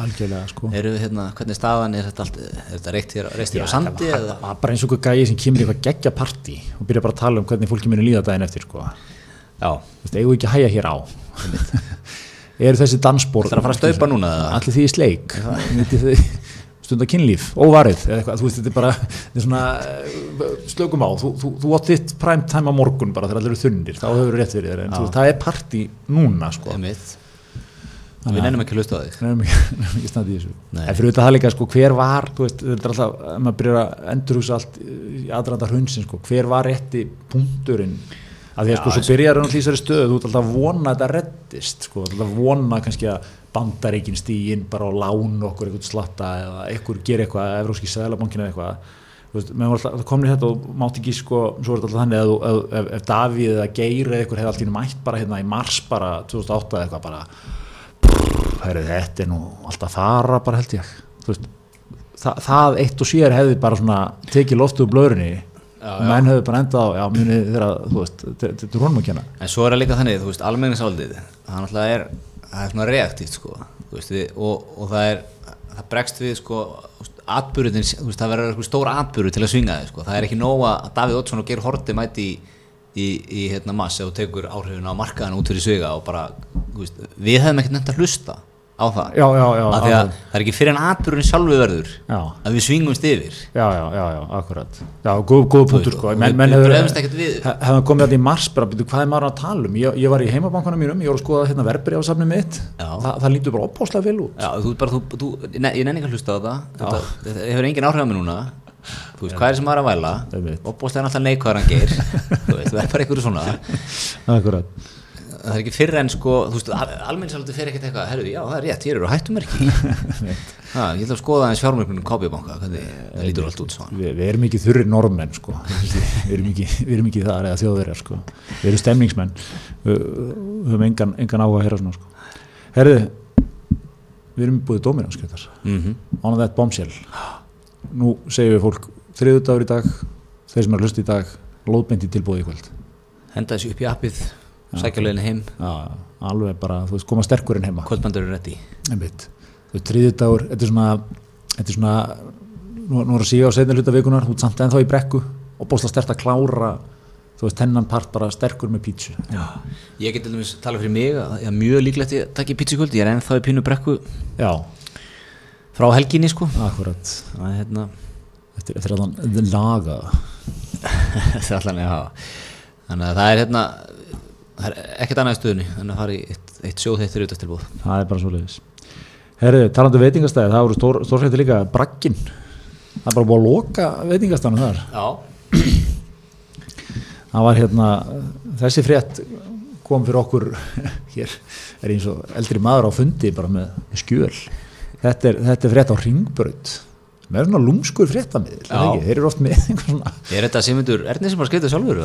sko eru hérna, hvernig staðan er þetta allt, er þetta reikt hér, á sandi það var bara eins og einhver gæi sem kemur í eitthvað geggja partí og byrja bara að tala um hvernig fólki muni líða daginn eftir sko. Eigum við ekki að hæja hér á? Eru þessi dansbor Það er að fara að staupa núna, allir því í sleik? Stundar kynlíf, óvarið eitthvað, þú veist, þetta er bara þetta er svona, eh, slökum á, þú, þú, þú átt þitt prime time á morgun bara þegar allir eru þunnir þá hefur rétt fyrir þér, en þú, það er partí núna sko. Við nennum ekki að hlusta á þig. nefnum ekki, nefnum ekki standi í þessu. En fyrir það líka, sko, hver var veist, þetta er alltaf, maður byrjar að endurhugsa allt í aðranda hrunsin, sko, hver var rétti punkturinn að því að sko, svo byrjar hann í þessari stöðu, þú ert alltaf að vona að þetta reddist, sko, alltaf að vona kannski að bandaríkin stígin bara og lána okkur eitthvað slatta eða eitthvað gera eitthvað, evróski sæðlabankin eða eitthvað. Alltaf, það komni þetta og mátti ekki sko, svo er þetta alltaf þannig að, ef, ef, ef Davíð eða Geir eða eitthvað hefði alltaf mætt bara hérna í mars bara 2008 eða eitthvað bara prr, herri, þetta er nú alltaf fara bara held ég. Veist, það, það eitt og sér hefði bara svona tekið loftu úr blöðrunni og menn hefði bara endað á, já, muni þeirra, þú veist, þetta er honum að kenna. En svo er það líka þannig, þú veist, almenningsáldið, það náttúrulega er, það er svona reaktíft, sko, þú veist, við, og, og það er, það bregst við, sko, atbyrðin, þú veist, það verður eitthvað stór atbyrður til að svinga þig, sko, það er ekki nóga að Davíð Oddsson og Geir Horti mæti í, í, í hérna mass ef þú tekur áhrifin á markaðan út fyrir sviga og bara, þú veist, við hefðum ekkert nefnt að hlusta á það, já, já, já, af því að það er ekki fyrir en atbyrðin sjálfu verður já, að við svingumst yfir. já, já, já, já, akkurat. Já, góð, góð punktur sko. menn, við hefur, bregðumst ekkert við. he- hefðum komið þetta í mars bara, byrju, hvað er maður að tala um? Ég, ég var í heimabankanum mínum, ég voru að skoða hérna verbri á safnið mitt. Þa, það lítur bara opáslega vel út. Já, þú bara, þú, þú, ne, ég nenni ekki að hlusta á það. Þetta, þetta hefur engin áhrif á mig núna. Þú veist, hvað er sem maður að væla? Opbóðslega er alltaf neikvæður hann geir. Þú veist, það er bara einhverju svona það er ekki fyrr en sko, almenningsaldur fer ekkert eitthvað, herru, já, það er rétt, hér eru hættumerki. Ha, ég ætla að skoða aðeins fjármörkunum KB-banka, hvernig það lítur allt út svona. Vi, við erum ekki þurri normenn sko. við erum ekki, við erum ekki þar eða þjóðverjar sko. við erum stemningsmenn. Við við höfum engan, engan áhuga að heyra svona sko. herðu við erum búið dómir áskjöldar mm on that bombshell. Nú segjum við fólk þriðudagur í dag þeir sem er að hlusta í dag lóðbeint í tilbúið í kvöld. Henda þessu upp í appið, sækja leiðin heim. Já, alveg bara, þú veist, koma sterkur en heima. Kvöldbandur er rétti þú veist, þriðudagur þetta er svona, þetta er svona nú, nú er að síga á setni hluta vikunar þú ert samt ennþá í brekku og bóðslega stert að klára þú veist, hennan part bara sterkur með pítsu. Já, ég get til dæmis tala fyrir mig að ég er mjög líklegt að ég takk í pítsikvöld, ég er ennþá í pínu brekku. Já. Frá helginni sko. Akkurat. Er hérna. Eftir, eftir allan laga. Er allan að hafa þannig að það er hérna það er ekkert annað í stöðunni en að fara í eitt, eitt sjóð heitt fyrir utastilbúð það er bara svo leiðis herri, talandu veitingastæði, það voru stór, stórfætti líka. Bragginn. Það er bara búið að loka veitingastæðinu þar. Já, það var hérna þessi frétt kom fyrir okkur hér. Er eins og eldri maður á fundi bara með skjöl. Þetta er, þetta er frétt á ringbraut með svona lúmskur fréttamiðil þeir eru oft með einhver svona er þetta Simundur Erni sem bara skreita sjálfur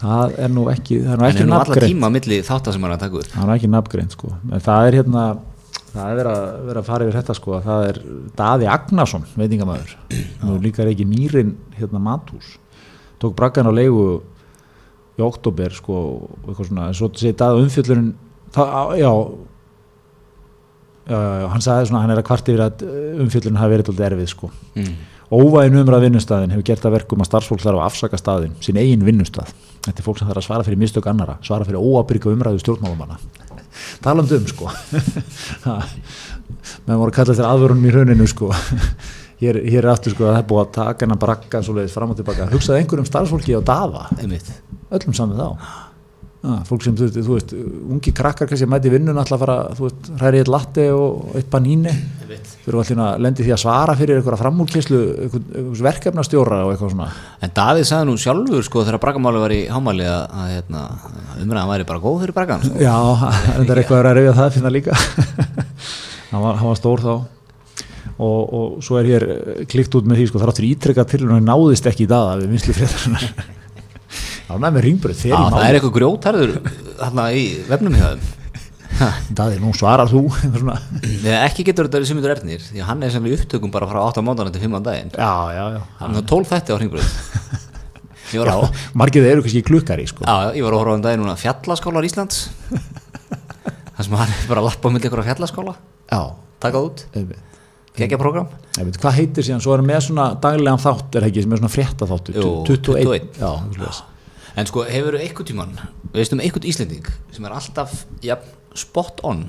það er nú ekki, það er nú en ekki er nú nafngreint. tíma á milli þáttar sem hann er að taka úr það er ekki nafngreint sko. En það er hérna það er verið að, verið að fara yfir þetta sko að það er Daði Agnason veitingamæður nú líka er ekki mýrin hérna matús tók braggan á leigu í oktober sko eitthvað svona. En svo segir Daði umfjöllurinn það, á- já Já, hann sagði svona, hann er að kvart yfir að umfjöllun hafi verið alltaf erfið sko. mm. Óvæðin umræð vinnustæðin hefur gert að verkum að starfsfólk þarf að afsaka staðin, sín eigin vinnustæð. Þetta er fólk sem þarf að svara fyrir mistök annara, svara fyrir óabyrga umræðu stjórnmálumanna. Talandi um sko. Ha, Menn voru að kalla þetta aðvörunum í rauninu sko. Hér, hér er aftur sko að það er búið að taka hennar brakka svo leiðis fram og tilbaka. Hugsaði einhverjum starfsfólki á dafa, einmitt öllum saman þá. Ah, fólk sem, þú veist, þú veist ungi krakkar kannski mæti vinnun alltaf að fara, þú veist, hræri eitt latte og eitt paníni þurfa alltaf að lendi því að svara fyrir einhverja framúrkyslu einhvers verkefnastjóra og eitthvað svona. En Davíð sagði nú sjálfur sko þegar Bragamáli var í hámæli að, að hérna, umræðan væri bara góð fyrir Bragan sko. Já, en það er eitthvað að vera að reyja það að finna líka. Hann, var, hann var stór þá. Og, og svo er hér klikt út með því sko, það er áttur ítrekka til hann náðist ekki í dag við næ með ringbröð Já, það er eitthvað grjótarður hérna í vefnum hjá þeim. Daði, nú svarar þú. Ekki getur þetta sem myndur erðnir því hann er sem í upptökum bara frá 8 mánuðan til 5 daginn Já, já, já. Hann er 12 þætti á ringbröð Já, að, margið eru kannski klukkari sko. já, ég var að horfa um daginn núna fjallaskólar Íslands. Þar sem hann er bara að lappa milli ykkur á fjallaskóla. Já, taka það út, gegja program. Hvað heitir síðan, svo er með svona daglegan þátt er það ekki, sem er svona frétta þáttu Jú, 21, 21. Já. En sko, hefur eitthvað tíman, veist um eitthvað Íslending sem er alltaf ja, spot on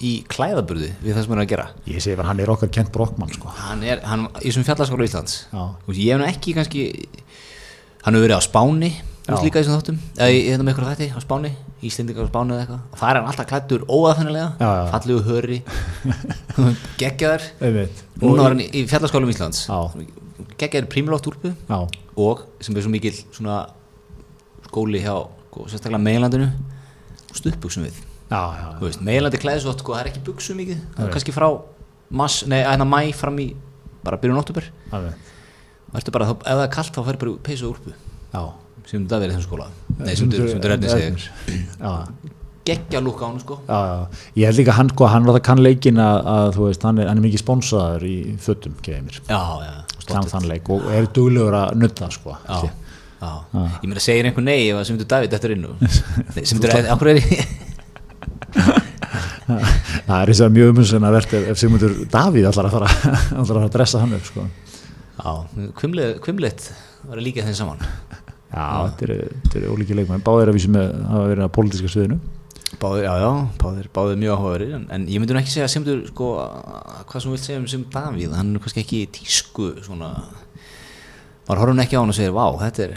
í klæðaburði við það sem hann er að gera? Ég segi bara, hann er okkar kent brokkmann sko. hann er, hann, í þessum fjallaskóla Íslands. Já. Þú veist, ég hef nú ekki kannski hann hefur verið á Spáni þú veist líka í þessum þáttum. Eða ég hef með ykkur þætti á Spáni Íslendingar á Spáni eða eitthvað. Og það er hann alltaf klættur óaðfennilega fallegu höri geggjaðar núna var hann í fjallaskólum Íslands. Geggjaðar prímulótt úrpu og sem er svo mikil svona skóli hjá sko, sérstaklega meginlandinu stuttbuksum við Þú meginlandi klæðisvott sko, það er ekki buksu mikið það er kannski frá mass, nei, aðeina mæ fram í bara byrjun alveg. og ertu bara, ef það er kallt þá fer bara í peysu og úrpu Já. sem þetta verið þessum skóla nei, sem er erðin segir geggja lúka á hann sko já, já. Ég held líka hann, sko, hann var það kann leikin að, að þú veist, hann er, hann er mikið sponsaður í fötum, mér. já, og er duglegur að nutta, sko. já. Ég meina segir einhver nei sem þetta David eftir innu sem þetta er, okkur er ég Það er þess að mjög umhundsinn að verða ef, ef Sigmundur Davíð allar að fara allar að fara að dressa hann upp, sko. já, kvimleitt var að líka þeim saman Já, þetta eru, þetta eru ólíki leikmenn. Báðir að vísum með að hafa verið að pólitíska sviðinu. Báðir, já, já, báðir, báðir mjög áhugaverið en, en ég myndi nú ekki segja sem þú, sko, hvað sem þú vilt segja um sem Davíð, hann er kannski ekki tísku svona, maður horfum ekki á hann og segir, vá, þetta er,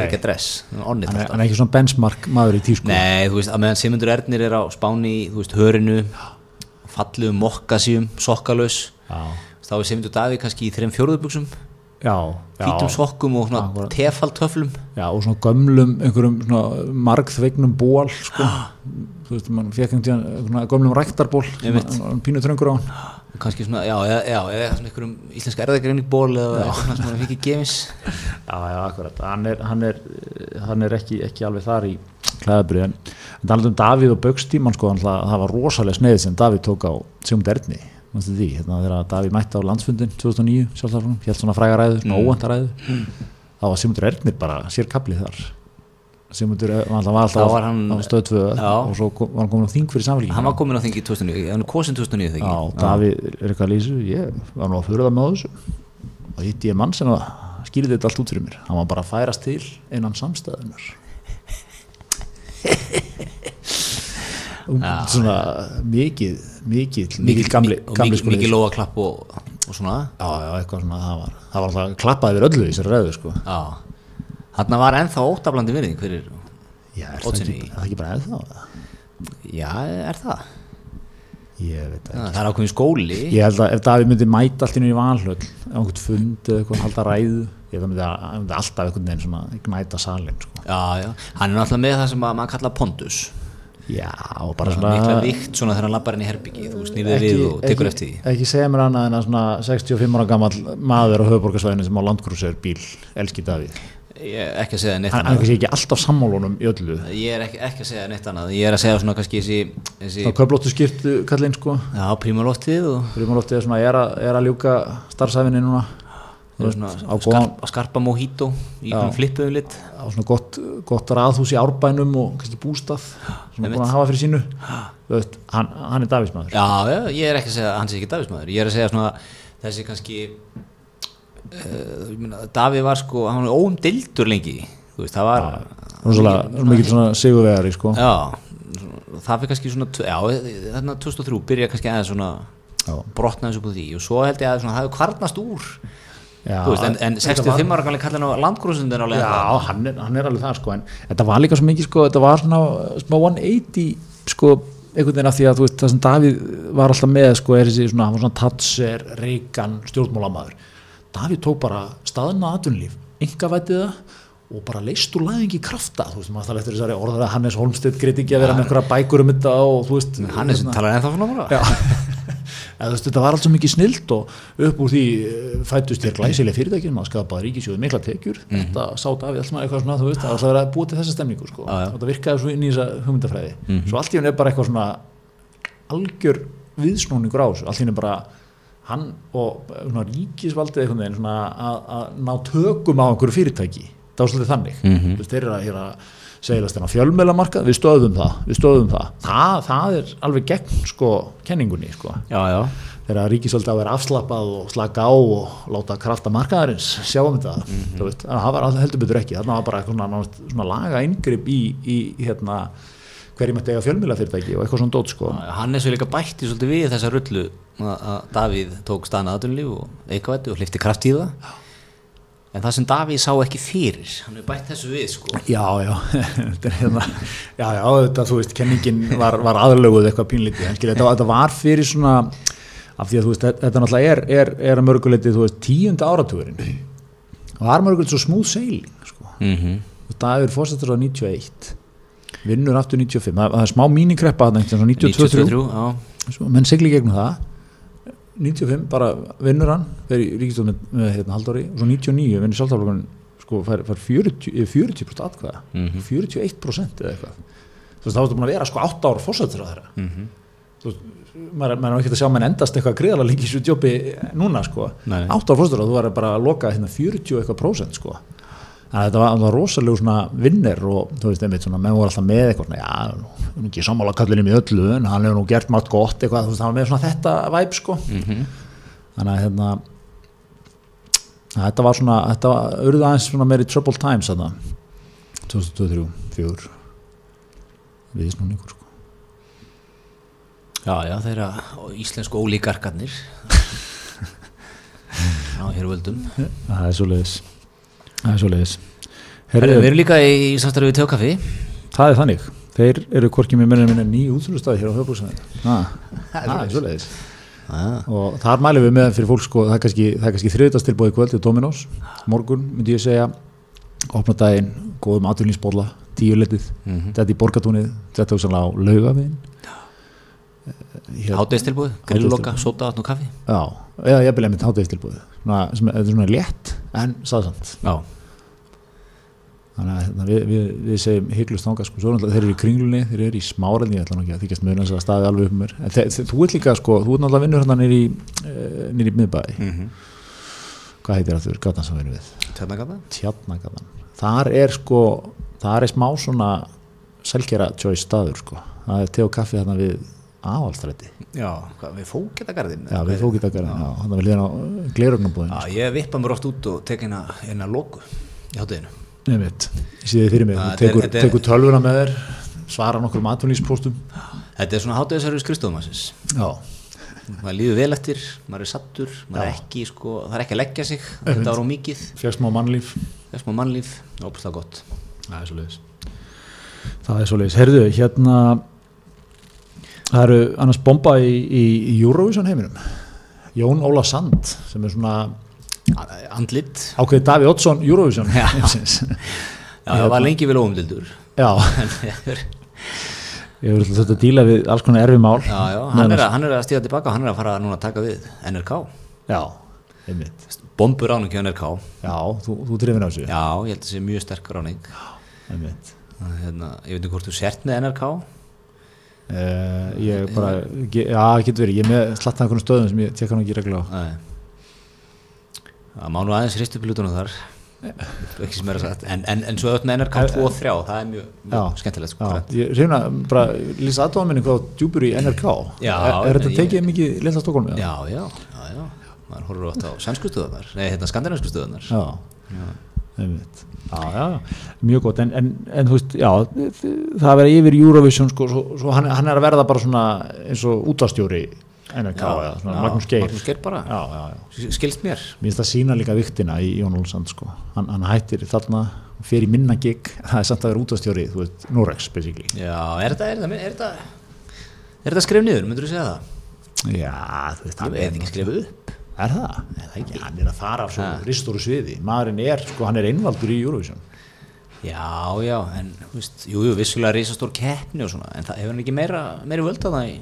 ekki dress, onnit Hann er, ekki svona benchmark maður í tísku. Nei, þú veist, að meðan Simundur Ernir er á spáni, þú veist, hörinu, fallu, mokkasíum, sokkalös, þá er Simundur Davíð kannski í já, já. Hvítum sokkum og svona tefaltöflum, Já, og svona gömlum, einhverjum svona margþvegnum ból, sko. Þú veist, mann fekk einhvern gömlum ræktarból, pínu tröngur á hann. kannski svona, já, eða, já, eða svona einhverjum íslenska erðagreiningból eða svona sem hann fikk gefins. Já, já, akkurat. Hann er, hann er, hann er ekki, ekki alveg þar í klæðabrið, en, en talað um Davíð og Bögstíman, sko, hann, það var rosalega sneið sem Davíð tók á Sigmund Erni, því, hérna þegar Davíð mætti á landsfundin 2009, sjálfstæðarflunum, helt svona fræga ræðu, svona mm. óvænta ræðu, þá var Sigmundur Ernir bara sér kaplið þar. Sigmundur eh, var alltaf, Þá var hann- á stöð 2 Já. og svo kom, var hann komin á þing fyrir samfélgingina. Hann var komin á þingi 2009, hann er kosin 2009 þegar Já, Davíð er eitthvað að lýsa ég var nú að fyrir það með þessu og hitti ég mann sem að skýrði þetta allt út fyrir mér hann var bara að færast til innan samstæðunar og svona mikið mikið, mikið gamli, gamli mikið, mikið lóa klapp og, og svona. Já, já, eitthvað svona það var, það var alltaf klappaði við öllu í þessari ræðu sko. já, þarna var ennþá óttablandi virðing fyrir, já, er það, ekki, er ekki bara það? já, er það. Ég veit ekki. það er ákveðin skóli. Ég held að ef Davíð myndi mæta allt inn í valhöll einhvern fund eða eitthvað halda ræðu ég held að myndi, alltaf einhvern veginn gnæta salin sko. já, já, hann er náttúrulega með það sem að maður kalla pondus Já, og bara svona mikla svona vikt svona þegar hann lappar inn í herbyggi þú snýrðir við og tekur eftir því. ekki segja mér annað en að svona 65 ára gammal maður á höfuborgarsvæðinu sem á landgrúsir bíl elski Davíð. Ég ekki að segja neitt hann hann er annað ekki alltaf sammálunum í öllu. Ég er ekki, ekki að segja neitt annað. Ég er að segja svona kannski þessi, þá köflóttu skýrtu kallinn sko. Já, prímaloftið og Rímanlótti er svona er að, er að ljúka starfsæfinni núna svona á góðan- skarpa, skarpa mojito í flippuðum lit. Á svona gott, gott raðhús í árbænum og kannski bústað svona búin að hafa fyrir sínu. Veist, hann, hann er Davíðsmaður. Já, ég er ekki að segja að hann sé ekki Davíðsmaður. Ég er að segja svona þessi kannski uh, myna, Davíð var sko, hann var óumdildur lengi. Veist, það var mikið svona sigurvegari sko. Það fyrir kannski svona þarna 2003 byrja kannski aðeins svona brotnaðis upp úr því og svo held ég að það hefur kvarnast úr veist, en, en þetta 65 ára kannski kallin á landgrúsundin á leiða Já, hann er, hann er alveg það sko en þetta var líka svo mikið sko, þetta var svona smá 180 sko einhvern veginn af því að þú veist það sem Davíð var alltaf með sko er þessi svona, hann var svona Tatser, Reagan, stjórnmálamaður Davíð tók bara staðina aðunlíf, engavætið það og bara leist úr læðingi krafta þú veist, maður þarf eftir þessari orðar að Hannes Holmstedt greit ekki að vera með einhverja bækur um þetta og þú veist Hann sem talar ennþá bara. Já. Eða, þú veist, þetta var allt svo mikið snilt og upp úr því eh, fættust þér glæsileg fyrirtækjum að skapaði ríkisjóði mikla tekjur. Þetta sá Davíð alltaf eitthvað svona þú veist, það var að vera búið til þessa stemningu sko. Já, já. og þetta virkaði svo inn í þessa hugmyndafræði. Svo allt í henni er bara eitthvað svona algjör viðsnúningur á þessu. Allt í henni bara hann og eh, svona, ríkisvaldið einhvern veginn svona, að, að ná tökum á einhverju fyrirtæki. Það var svolítið þannig. Þú veist, þeir eru er að segjast þennan fjölmjölamarkað, við stöðum það við stöðum það, það, það er alveg gegn sko kenningunni sko. Já, já, þegar ríkisvöldi á að vera afslappað og slaka á og láta krafta markaðarins sjá um þetta þú veist, en það var alltaf heldur betur ekki. Þarna var bara eitthvað svona, laga inngrip í, í hérna hverjum ætti eiga fjölmýlafyrirtæki og eitthvað svona dót sko. Hann er svo líka bætti svolítið við þessa rullu að Davíð tók staðan aðunlíf og eitthvað og hlifti kraft í það en það sem Davíð sá ekki fyrir hann er bætt þessu við sko. Já, já, er hérna já, já, þetta, þú veist, kenningin var, var aðlöguð eitthvað pínlítið, en skilja, þetta, þetta var fyrir svona, af því að þú veist þetta, náttúrulega er, er, er að mörguleiti, þú veist tíunda áratugurinn. Og það er mörguleiti svo smúð sailing, sko. Mm -hmm. Davíð er fórsettur á 91 vinnur aftur 95 það, það er smá mínikreppa þarna einhvern veginn, 92 93 já, Svo menn sigli gegnum það 95 bara vinnur hann fyrir ríkistöð með, með hérna, Haldóri og svo 99 vinnur sjálfstaflokkurinn sko fær, fær 40, yfir 40% atkvæða Mhm. 41% eða eitthvað þú veist þá ertu búin að vera sko 8 ára fórsettur á þeirra Mhm. þú veist maður, maður er ekki að sjá menn endast eitthvað greiðalega líki í þessu jobbi núna sko Nei, nei. 8 ára fórsettur og þú var bara að loka hérna 40 og eitthvað prósent sko að þetta var, var rosalega svona vinnir og þú veist einmitt svona, menn voru alltaf með eitthvað svona, já, nú er ekki sammála kallinum í öllu en hann hefur nú gert margt gott eitthvað, þú veist, hann var með svona þetta væp sko. Mhm. þannig að hérna að þetta var svona, þetta var urðu aðeins svona meiri trouble times þarna 2023, 4 viðsnúningur sko. Já, já, þeirra íslensku ólíkarkarnir. Á hér völdum. Það er svo leiðis það er svo leiðis við erum líka í samstarfi við Tjókaffi það er þannig, þeir eru hvorki með minna minna ný útsölustæði hér á höfbúksæði það er svo leiðis og þar mælum við með fyrir fólk sko, það er kannski, kannski þriðdagstilbúið kvöld í Dominos, morgun myndi ég segja. Opna daginn, góðum atvinnlýnsbóla tíu letið, Mhm. þetta í borgatúnið þetta hugsanlega á laugavinn Hádegistilbúið, grillloka, sóta, vatn og kaffi? Já, eða ég byrja með sem, þetta er svona létt en saðsamt. Já, þannig að hérna, við, við, við segjum hygglust þangað sko, svo er náttúrulega þeir eru í kringlunni þeir eru í smáræðni, ég ætla nú ekki að þykjast mjög að staði alveg upp um mér, en þe þe þú ert líka sko, þú ert náttúrulega vinnur hérna nýri nýri miðbæði, mm hvað heitir það gatan sem við erum við, tjarnagata tjarnagatan. Þar er sko, þar er smá svona selgera choice staður sko, það er te og kaffi hérna við aðalstræti, Já, hvað, við fóketagarðin já við fókið dagar já, hann við liðan á glerögnabúðin Já, ég vippa mér oft út og tek eina, eina loku í hátteginu nefnitt, ég sé þið fyrir mig, þú tekur, tekur tölvuna með þér svara nokkur matvílíspóstum Þetta er svona háttegisarfið skrifstofumassins já, maður líður vel eftir, maður er sattur maður er ekki, sko, það er ekki að leggja sig. Þetta var á mikið, fegst smá mannlíf. Maður mannlíf. Ópuslega gott. Það er svo leiðis Það er svo leiðis, heyrðu, hérna það eru annars bomba í, í, í Eurovision heiminum. Jón Óla Sand sem er svona A- andlit, ákveðið Daví Oddsson Eurovision Já. já, það var lengi vel óumdildur Já, ég hefur alltaf þetta að díla við alls konar erfi mál. Já, já, hann er, að, hann er að stíða tilbaka hann er að fara núna að taka við NRK Já, einmitt. Bombur áningi á NRK Já, þú, þú drifin á þessu. Já, ég held að það sé mjög sterk ráning einmitt. Hérna, ég veit ekki hvort þú sért með NRK uh, Ég bara, já, getur verið. Ég er með slatta einhvern stöðum sem ég tekka nú ekki regla á það má nú aðeins hristu pilutunum þar. Ekki sem er að sagt. En, en, en svo öll með NRK 2 og 3 það er mjög, mjög Já. skemmtilegt sko, Já, ég reyna bara lýsa aðdáðan minni hvað djúpur í NRK Já, er, er þetta ég- tekið mikið lilla Stokkólmi? já, já, já, já. Maður horfður oft á sænsku stöðunar nei, hérna skandinavisku stöðunar já, einmitt já, já, mjög gott. En, en, en þú veist, já, það að vera yfir Eurovision sko, svo, svo hann, hann er að verða bara svona eins og útastjóri NRK, Já, eða svona já, Magnús Geir. Magnús Geir bara. skilst mér. Mér finnst það sína líka viktina í Jón Olsson sko. hann, hann hættir þarna fyrir minna gig, það er samt að vera útastjóri þú veit, Norex basically. Já, er þetta, er þetta, er þetta, er þetta skrif niður, myndur þú segja það? Já, þú veist, Það er ekki skrifið upp Er það? Er það ekki? Hann er að fara af svo ristóru sviði maðurinn er, sko, hann er einvaldur í Eurovision Já, já, en, þú veist, jú, jú, vissulega risastór keppni og svona, en það hefur hann ekki meira, meira völd að það í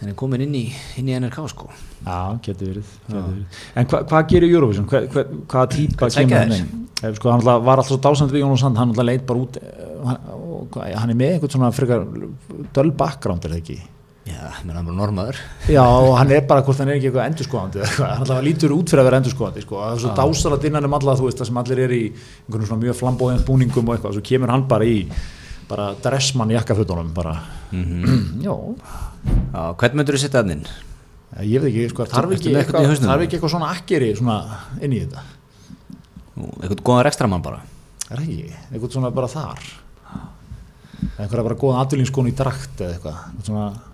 en er komin inn í, inn í NRK, sko Já, getur verið, getur verið. En hva, hvað gerir Eurovision? Hva, hva, hvaða típa sækja kemur hann inn? Eh, Sko, hann var alltaf svo dásand við Jón og Sand hann alltaf leit bara út eh, hann, og, hvað- hann er með einhvern svona frekar döl background er það ekki Já, menn hann er bara normaður Já, og hann er bara hvort hann er ekki eitthvað eitthvað. hann alltaf lítur út fyrir að vera endurskoðandi sko. það er svo dásalat innan um alla þú veist það sem allir er í einhvern svona mjög flambóðin búningum og eitthvað, svo kemur hann bara í bara dressmann jakkafutunum bara, já. Já, hvern myndur þú setja hann inn? ég veit ekki, sko, þarf ekki, eitthvað þarf ekki eitthvað svona akkeri svona inn í þetta? Eitthvað góðan rekstramann bara. Er ekki, eitthvað svona bara þar? Eitthvað bara góðan aðvilingsskón í drakt eða eitthvað, svona Já, já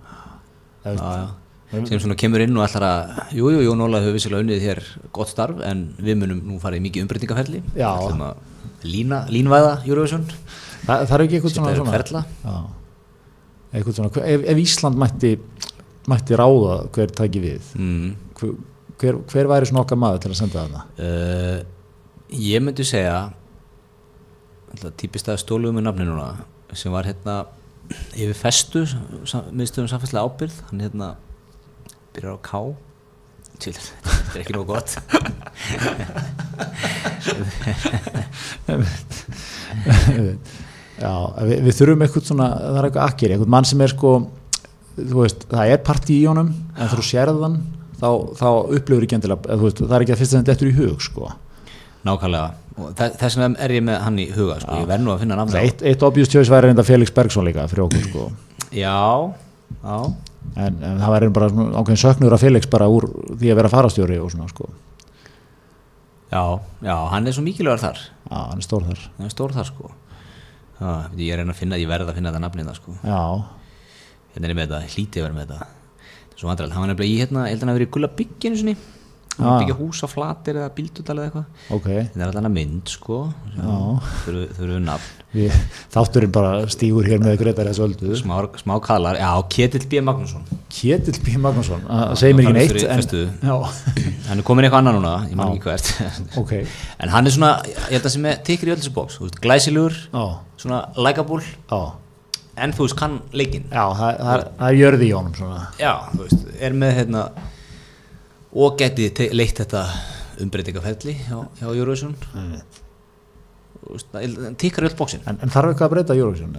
sem svona kemur inn og ætlar að jú, jú, Jón Óla hefur vissilega unnið hér gott starf en við munum nú fara í mikið umbreytingaferli lína, línvæða Eurovision. Það, það er ekki eitthvað svona, þér svona. Eitthvað svona, ef, ef Ísland mætti, mætti ráða hver tæki við? Mm. hver, hver, hver væri svona okkar maður til að senda þarna? Uh, ég myndi segja típist að stóluðum með nafni núna sem var hérna yfir festu miðstöðum samfélagslega ábyrð hann hérna byrjar á K. Tjúl, þetta er ekki nógu gott. Já, við, við þurfum eitthvað svona það er eitthvað akkeri, eitthvað mann sem er sko veist, það er partí í honum en þú sérðan þá, þá upplifur ekki endilega, það er ekki að fyrst að þetta eftir í hug sko nákvæmlega. Þess vegna er ég með hann í huga sko. ég verð nú að finna namn eitt, eitt obvious choice væri reynda Felix Bergson líka fyrir okkur sko. Já, já. En, en það væri bara ákveðin söknur af Felix bara úr því að vera farastjóri og svona sko. Já, já, hann er svo mikilvægur þar. Já, hann er stór þar. Hann er stór þar sko. Já, ég er reyna að finna, ég verð að finna þetta nafnið það sko. Já, hérna er ég með þetta, hlítið að vera með þetta. Svo vandræðilegt, hann var nefnilega í hérna, ég held að hann hafi verið í gulla bygginu sinni Ah. byggja hús á flatir eða bíldudal eða eitthvað. Ok. Þetta er alltaf mynd sko. Þau eru nafn, þátturinn bara stígur hér með Gretar þessu öldu smá, smá kallar. Já, Ketill B. Magnússon. Ketill B. Magnússon, það segir mér ekki neitt en, hann er komin eitthvað annað núna, ég man ekki hvert. Ok. En hann er svona, ég held að sem er tekir í öll þessu bóks, þú veist, glæsilegur já, svona likeable, já, en þú veist, kann leikinn. Já það, það, er- það er jörði í honum svona. Já, þú veist, er með hérna og geti te- leitt þetta umbreytingaferli hjá, hjá Eurovision? Hann tikkar öll bóksin en, en þarf eitthvað að breyta Eurovision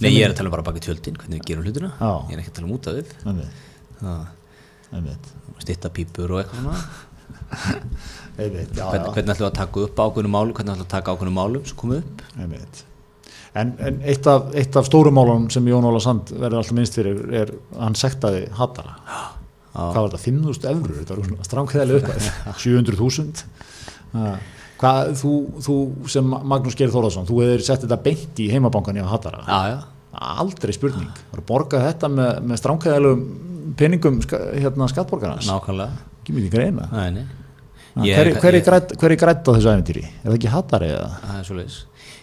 nei, ég er að tala bara baki tjöldin, hvernig við gerum hlutina. Já. ég er ekki að tala um út af við. Einmitt, Það- einmitt, stitta pípur og eitthvað einmitt, já, hvernig, já, hvernig ætlum við að taka upp ákveðnum málum hvernig ætlum við að taka ákveðnum málum sem komu upp? En, en eitt af, eitt af stórumálunum sem Jón Óla Sand verður alltaf minnst fyrir er hann sektaði hattara hvað var þetta, 5.000 eurur þetta var svona stránkæðileg uppæð 700.000 Ha, hvað, þú, þú sem Magnús Geir Þórðarsson þú hefur sett þetta beint í heimabankan í að hattara já, já, aldrei spurning, var að borga þetta með, með stránkæðilegum peningum hérna skattborgarnas, nákvæmlega. Ekki mikið greina. Nei, nei. Hver, hver, er grætt á þessu æfintýri er það ekki hattari eða? Það er svo leiðis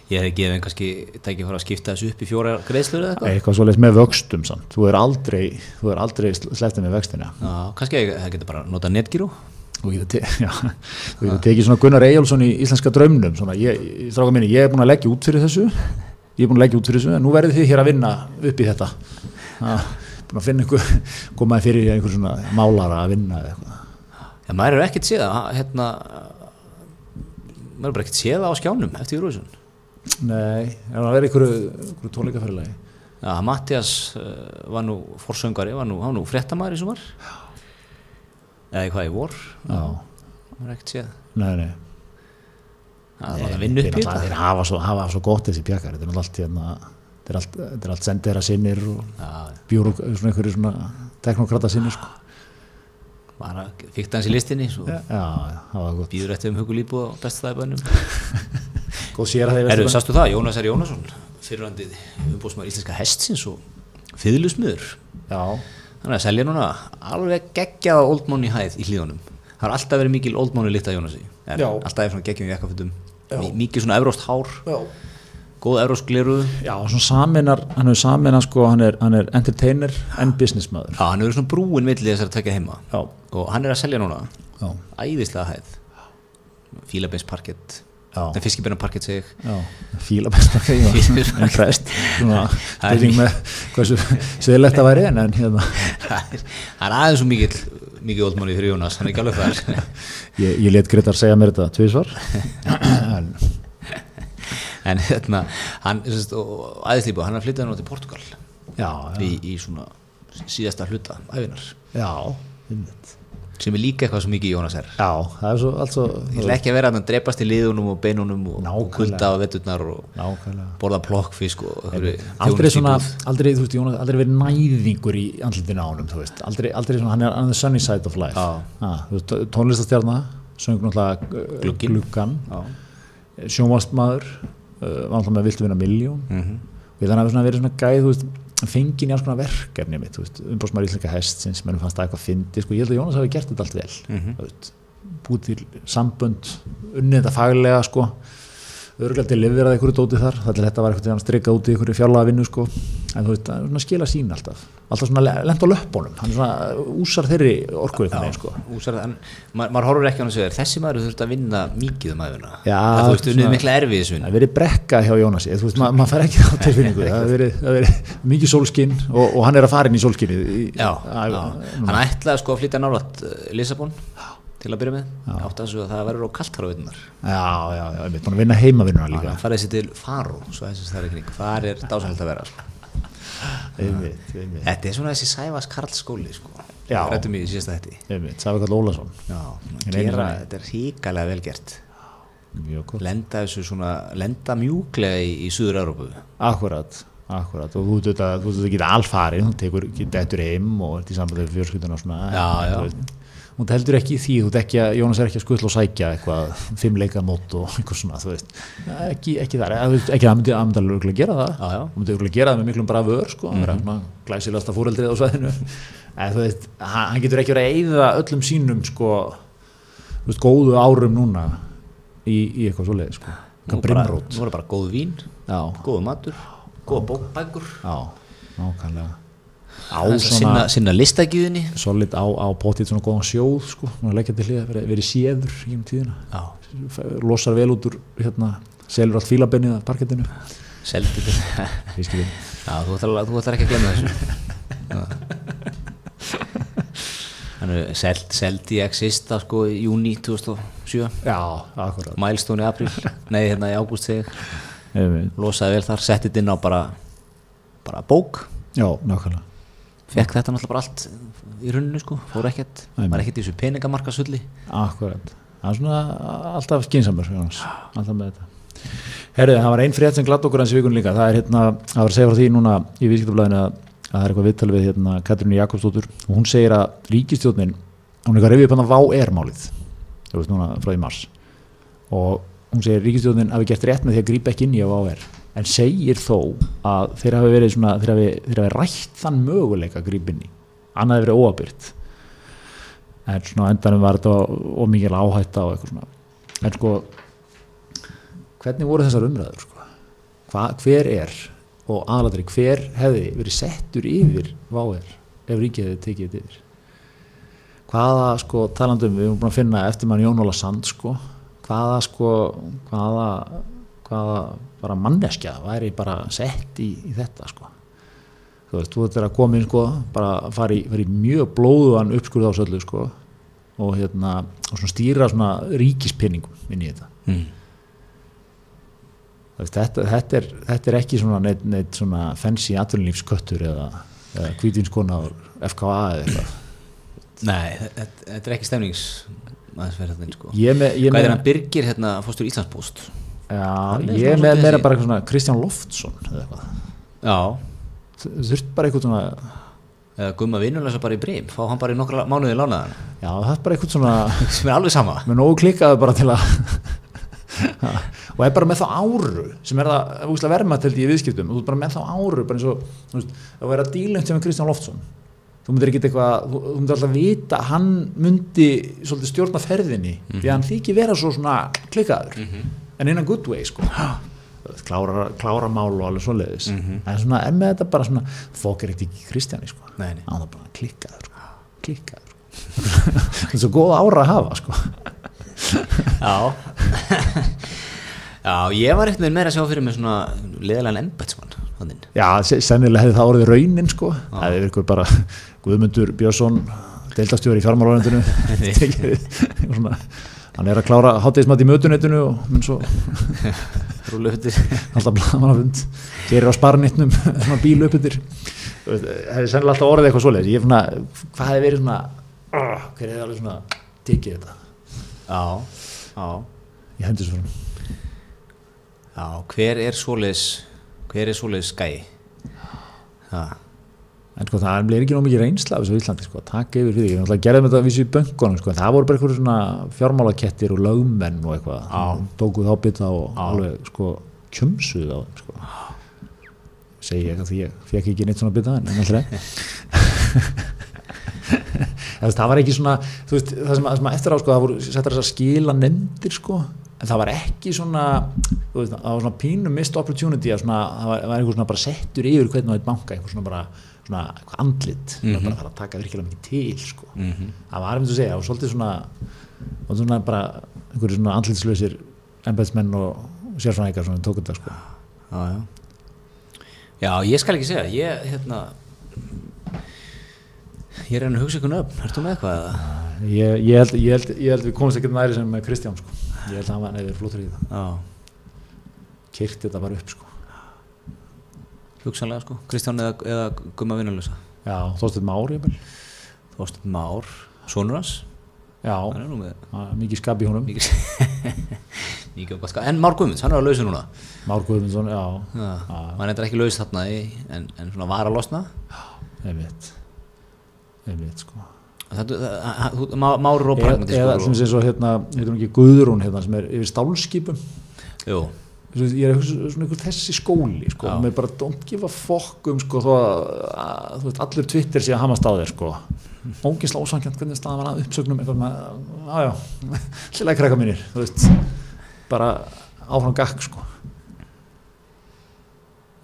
ég hef gefið kannski tækið fór að skipta þessu upp í fjóra greiðslur eða eitthvað. Eitthvað svoleiðis með vöxtum samt. þú er aldrei, aldrei slepptið með kannski ég- það getur bara að nota netgíru þú getur, tekið svona Gunnar Eyjálsson í íslenska draumnum svona, ég, minni, ég er búin að leggja út fyrir þessu. Ég er búin að leggja út fyrir þessu en nú verðið þið hér að vinna upp í þetta. Búin að finna einhver komaði fyrir einhver svona málara að vinna eða eitthvað Já, maður er ekkert séð það, hérna, maður er bara ekkert séð það á skjánum eftir Eurovision. nei, er það að vera einhverju, einhverju tónleikaferðilegi Já, Mattias uh, var nú forsöngari, var nú, hann var nú fréttamaður í sumar. Eða í hvað í vor, já, maður er ekkert séð. nei, nei Það var að vinna upp í þetta. þeir hafa, svo, hafa svo gott þessi þetta er allt hérna þetta er allt, þetta er allt sendera sinnir og Já, bjóru, svona einhverju svona teknokrata sinnir sko. Bara fíkt hans í listinni, svo já, það var gott býður eftir um hugulíbu og bestastæðibönnum. góð sér að þeir Erðu, sastu það, Jónas R. Jónasson, fyrirlandið umbúsmaður íslenska hestsins og fyrirlusmiður. er að selja núna alveg geggjaða Old Money hæð í hlíðunum það har alltaf verið mikil Old Money líkt að Jónasi alltaf er svona geggjum í jakkafötum Já. Mi- mikið svona evróst hár Já. Góð evróst gleru Já, svona saminar, hann er saminar sko, hann er, hann er entertainer en businessmaður. Já, hann hefur svona brúin milli þessar að tekja heima Já. og hann er að selja núna Já. æðislega hæð fílabeins parkett Já. en fiskibennar parkett sig Já, Fílabeinsparkett. en prest, svona Það er spurning með hversu sveðilegt að væri en, en hérna, það er það er aðeins svo mikið mikið oldmanni fyrir Jónas, hann er ekki alveg þar ég, ég let Gretar segja mér þetta tvisvar, en en hérna hann, og æðislíbu, hann flytja nú til Portugal. Já, í, í svona síðasta hluta æfinar, já, einmitt. sem er líka eitthvað svo mikið Jónas er já, það er svo, allt svo, ég ætla ekki vera að hann drepast í liðunum og beinunum og, og kulda á veturnar og nákvæmlega. borða plokkfisk og aldrei svona, aldrei, þú veist, Jónas, aldrei verið næðingur í andlutinu ánum, þú veist, aldrei, aldrei svona, hann er on the sunny side of life, Já. ah, þú veist, tónlistastjarna, söng náttúrulega uh, gluggan, Já. sjónvastmaður, var náttúrulega með viltu vinna miljón, Mhm. og ég þannig að hafi verið svona gæð, veist, fengin í alls konar verkefni mitt, umbásmaður íslenska hest sem mennum fannst það eitthvað fyndi, sko, ég held að Jónas hafi gert þetta allt vel, Mhm. þú veist, búið til sambönd, unnið þetta faglega, sko, örgulega til lifir að einhverju dóti þar, að þetta var eitthvað að strika út í einhverju fjárlega vinnu, sko, en þú veist, það er svona að skila sín alltaf, alltaf svona lent á löppunum, hann er svona úsar þeirri orkuð þannig, sko. Úsar, en, ma maður horfur ekki á segir þessi maður þurft að vinna mikið um aðeina Já, þú veist, unnið mikla erfið þessu Það verið brekka hjá Jónasi, þú veist, ma maður fær ekki þá tilfinningu, það verið, það mikið sólskinn og, og hann er að fara inn í já. hann ætlaði sko að flytja nálat uh, Lissabon til að byrja með. Átti að það verður á kalt þar á veitunar Já, já, ég veit, að vinna heimavinnuna líka. hann farið sér til Faro þetta er svona þessi Sæfas Karl skóli sko. Rættum í síðasta þetta einmitt, Sæfa Karl Ólason. þetta er híkalega vel gert Mjög gott. lenda svona lenda mjúklega í, í Suður-Európu Akkurat, akkurat, og þú veit að að geta alfarið, þú tekur, getur eftir heim og ert í sambandi við fjörskutuna og svona. Já, já. Þú heldur ekki því, þú ekki að Jónas er ekki að skutla og sækja eitthvað, fimm leikamót og eitthvað svona, þú veist, ekki, ekki þar, þú ekki að hann myndi, alveg örugglega gera það, hann myndi örugglega gera það með miklum bravör, sko, verður svona glæsilegasta fóreldrið á svæðinu, en þú veist, hann, getur ekki verið að eyða öllum sínum, sko, þú veist, góðu árum núna í, í eitthvað svoleiði, sko, nú eitthvað bara, er bara góð vín já, góð matur, góða bókbækur. Já, nákvæmlega, á svona, sinna, listagjöðinni solid á, á potið svona góðan sjóð, sko, nú leggja til hlið að vera, verið séður í um tíðina, já, losar vel út úr, hérna, selur allt fílabennið af parkettinu, seldi þetta þú ætlar, ekki að glemma þessu. Þannig seld, seldi ég exista sko í júni 2007 Já, akkurat. Milestone í april, nei hérna í ágúst losaði vel þar, setti þetta inn á bara bara bók. Já, nákvæmlega fekk þetta náttúrulega bara allt í runninu sko, fór ekkert. Var ekkert í þessu peningamarkasulli Akkurat Það er svona alltaf skynsamur Jónas, alltaf með þetta. Herrið, það var ein frétt sem glatt okkur hans í vikun líka. Það er hérna, það var að segja frá því núna í viðskiptablaðinu að, að það er eitthvað viðtal við hérna Katrínu Jakobsdóttur. Og hún segir að ríkistjórnin hún er eitthvað reyfið upp hann að vá er málið. Þú veist núna frá í mars. Og hún segir ríkistjórnin hafi gert rétt með því að grípa ekki inn í að vá er en segir þó að þeir hafi verið svona þeir hafi, þeir hafi rætt þann möguleika að grípa inn í annað hefur verið óabyrt en svona endanum var þetta ómikil áhætta og eitthvað svona. En sko hvernig voru þessar umræður sko? Hva, hver er og aðladri hver hefði verið settur yfir váir ef ríkið hefði tekið þetta yfir? Hvaða sko talandum við erum búin að finna eftir mann Jón Óla Sand sko. Hvaða sko hvaða, hvaða bara manneskja væri bara sett í, í þetta sko. Þú veist, þú þetta er að koma inn sko bara fara í, fara í mjög blóðuðan uppskurð á söllu sko og hérna og svona stýra svona ríkispinningum inn í þetta. Mm. Þetta, þetta, er, þetta er ekki svona neitt, neitt svona fancy atvinnulífsköttur eða, eða hvítvinskona á FKA eða eitthvað. Nei, þetta, þetta er ekki stemnings aðeins verið þetta sko. Með, ég hvað er hann Birgir hérna fórstur Íslandsbúst já, er ég svona með meira bara eitthvað svona Kristján Loftsson eða eitthvað. Já, þurft bara eitthvað svona eða gumma vinnulegsa bara í brím fá hann bara í nokkra mánuði lánaðan já, það er bara eitthvað svona sem er alveg sama. Með nógu klikkaðu bara til að og er bara með þá áru sem er það verma til því í viðskiptum. Þú er bara með þá áru bara eins og þú veist, að vera dílengt sem er Kristján Loftsson þú myndir ekki eitthvað þú, þú myndir alltaf vita hann myndi svolítið stjórna ferðinni því að hann þykir vera svo svona klikkaður en in a good way sko klára, klára mál og alveg svoleiðis. En svona, en með þetta bara svona fólk er ekkert ekki kristjani sko. Nei, nei. hann er bara klikkaður sko. klikkaður sko. þetta er svo góð ára að hafa sko. Já. Já, ég var eitthvað meira að sjá fyrir mig svona leðalega embætsmann þannig. Já, se- sennilega hefði það orðið raunin sko. Það hefði ykkur bara Guðmundur Björnsson deildastjóri í fjármálóðendinu hann er að klára hátíðismat í mötunetinu og mun svo Rúlu hundir alltaf blamanafund gerir á sparnitnum svona bíl upp yfir það hefði sennilega alltaf orðið eitthvað svoleiðis. Ég er svona, hvað hefði verið svona uh, hver hefði alveg svona tekið þetta? Já, já. Ég hendi svo svona Já, hver er svoleiðis hver er svoleiðis skæi? Já, en sko það er ekki nóg mikið reynsla af þessu Íslandi sko, að taka yfir fyrir því, gerðum þetta að vísu í böngunum sko, það voru bara eitthvað svona fjármálakettir og lögmenn og eitthvað Já. tókuð þá bytta og Já. alveg sko kjömsuð á þeim sko segi ég eitthvað því ég fekk ekki neitt svona bytta en alltaf það var ekki svona þú veist, það sem, sem eftir á sko, það voru settar þess að skila nefndir sko en það var ekki svona veist, það var svona pínu missed opportunity að svona, það var, var eitthvað svona bara settur yfir hvernig það er banka, eitthvað svona bara svona andlit, það var bara að fara að taka virkilega mikið til sko, Mhm. það var einmitt að segja og svolítið svona, og svona bara einhverju svona andlitslausir embæðsmenn og sérfræðingar svona tókum þetta sko. Já, já. Já, ég skal ekki segja, ég hérna ég er enn að hugsa ykkur nöfn, ertu með eitthvað? eða? ég, ég, held, ég, held, ég held við komumst ekkert næri sem Kristján sko, ég held að hann var nefnir flottur í það kyrkt þetta bara upp sko hugsanlega sko, Kristján eða, eða Gumma Vinnalösa já, þóstuð Már ég Þorsteinn Már, sonur hans? Já, er er mikið skap í honum. Mikið sko, en Már Guðmunds, hann er á lausu núna. Már Guðmundsson, já, Já, Já. hann er ekki laus þarna í, en, en svona var að losna? Einmitt. Einmitt sko. Þetta, það- þú- Má- Már og eða, pragmatískur eða sem sé svo hérna, heitum ekki Guðrún hérna sem er yfir stálskipum? Jú, ég er svona einhver þessi skóli sko, með bara don't give a fuck um sko, þó að, að veist, allir Twitter sé að hamast á þér sko. Ógisla ósankjönd hvernig staðan var að uppsögnum aðjá, hlilega krakka mínir þú veist, bara áfram gakk sko.